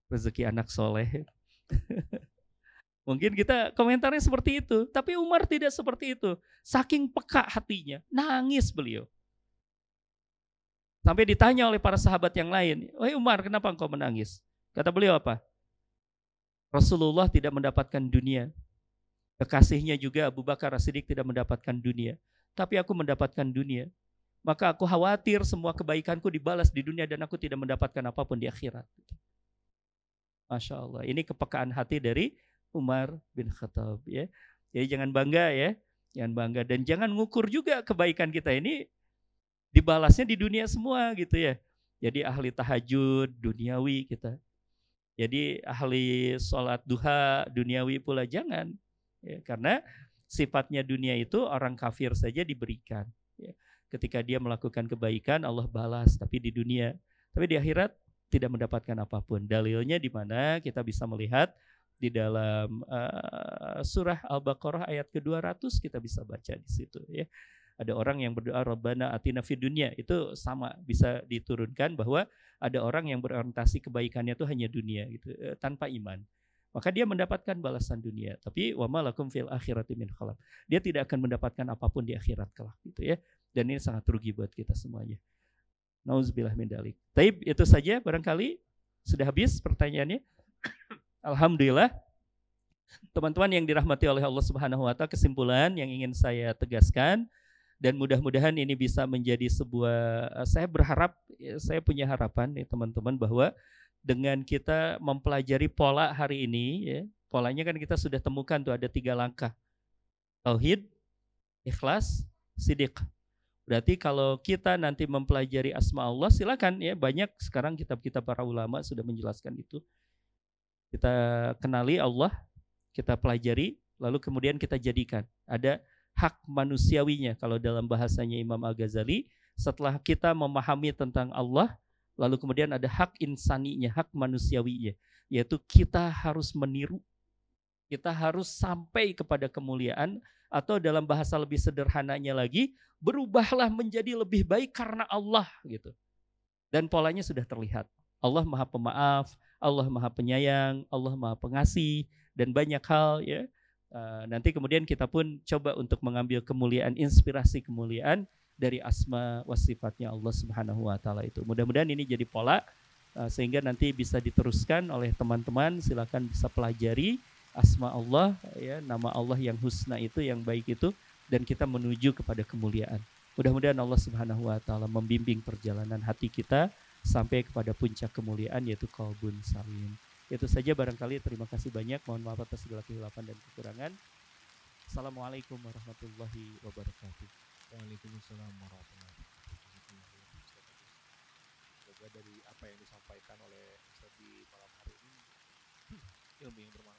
Rezeki anak soleh. Mungkin kita komentarnya seperti itu, tapi Umar tidak seperti itu. Saking peka hatinya, nangis beliau. Sampai ditanya oleh para sahabat yang lain, "Wahai Umar, kenapa engkau menangis?" Kata beliau apa? Rasulullah tidak mendapatkan dunia. Kekasihnya juga Abu Bakar As-Siddiq tidak mendapatkan dunia. Tapi aku mendapatkan dunia. Maka aku khawatir semua kebaikanku dibalas di dunia dan aku tidak mendapatkan apa pun di akhirat. Masya Allah. Ini kepekaan hati dari Umar bin Khattab ya. Jadi jangan bangga ya, jangan bangga dan jangan ngukur juga kebaikan kita ini dibalasnya di dunia semua gitu ya. Jadi ahli tahajud duniawi kita. Jadi ahli sholat duha duniawi pula jangan. Ya, karena sifatnya dunia itu orang kafir saja diberikan. Ya. Ketika dia melakukan kebaikan Allah balas, tapi di dunia. Tapi di akhirat tidak mendapatkan apa pun. Dalilnya di mana kita bisa melihat di dalam uh, surah Al-Baqarah ayat ke-200 kita bisa baca di situ ya. Ada orang yang berdoa Rabbana atina fid dunya itu sama bisa diturunkan bahwa ada orang yang berorientasi kebaikannya itu hanya dunia gitu uh, tanpa iman. Maka dia mendapatkan balasan dunia, tapi wa malakum fil akhirati min khalaq. Dia tidak akan mendapatkan apa pun di akhirat kelak gitu ya. Dan ini sangat rugi buat kita semuanya. Nauzubillah min dalik. Taib itu saja barangkali sudah habis pertanyaannya. Alhamdulillah teman-teman yang dirahmati oleh Allah Subhanahu wa taala kesimpulan yang ingin saya tegaskan dan mudah-mudahan ini bisa menjadi sebuah eh, saya berharap ya, saya punya harapan nih teman-teman bahwa dengan kita mempelajari pola hari ini ya polanya kan kita sudah temukan tuh ada tiga langkah. Tauhid ikhlas sidik berarti kalau kita nanti mempelajari asma Allah silakan ya banyak sekarang kitab-kitab para ulama sudah menjelaskan itu. Kita kenali Allah, kita pelajari, lalu kemudian kita jadikan. Ada hak manusiawinya kalau dalam bahasanya Imam Al-Ghazali, setelah kita memahami tentang Allah, lalu kemudian ada hak insaninya, hak manusiawinya, yaitu kita harus meniru, kita harus sampai kepada kemuliaan, atau dalam bahasa lebih sederhananya lagi, berubahlah menjadi lebih baik karena Allah gitu. Dan polanya sudah terlihat. Allah Maha Pemaaf, Allah Maha Penyayang, Allah Maha Pengasih dan banyak hal ya. Uh, nanti kemudian kita pun coba untuk mengambil kemuliaan, inspirasi kemuliaan dari asma wa sifatnya Allah Subhanahu wa taala itu. Mudah-mudahan ini jadi pola uh, sehingga nanti bisa diteruskan oleh teman-teman, silakan bisa pelajari asma Allah ya, nama Allah yang husna itu yang baik itu dan kita menuju kepada kemuliaan. Mudah-mudahan Allah Subhanahu wa taala membimbing perjalanan hati kita sampai kepada puncak kemuliaan yaitu kalbun salim. Itu saja barangkali terima kasih banyak. Mohon maaf atas segala kehilafan dan kekurangan. Assalamualaikum warahmatullahi wabarakatuh. Waalaikumsalam warahmatullahi wabarakatuh. Semoga dari apa yang disampaikan oleh Ustaz di malam hari ini ilmu yang bermanfaat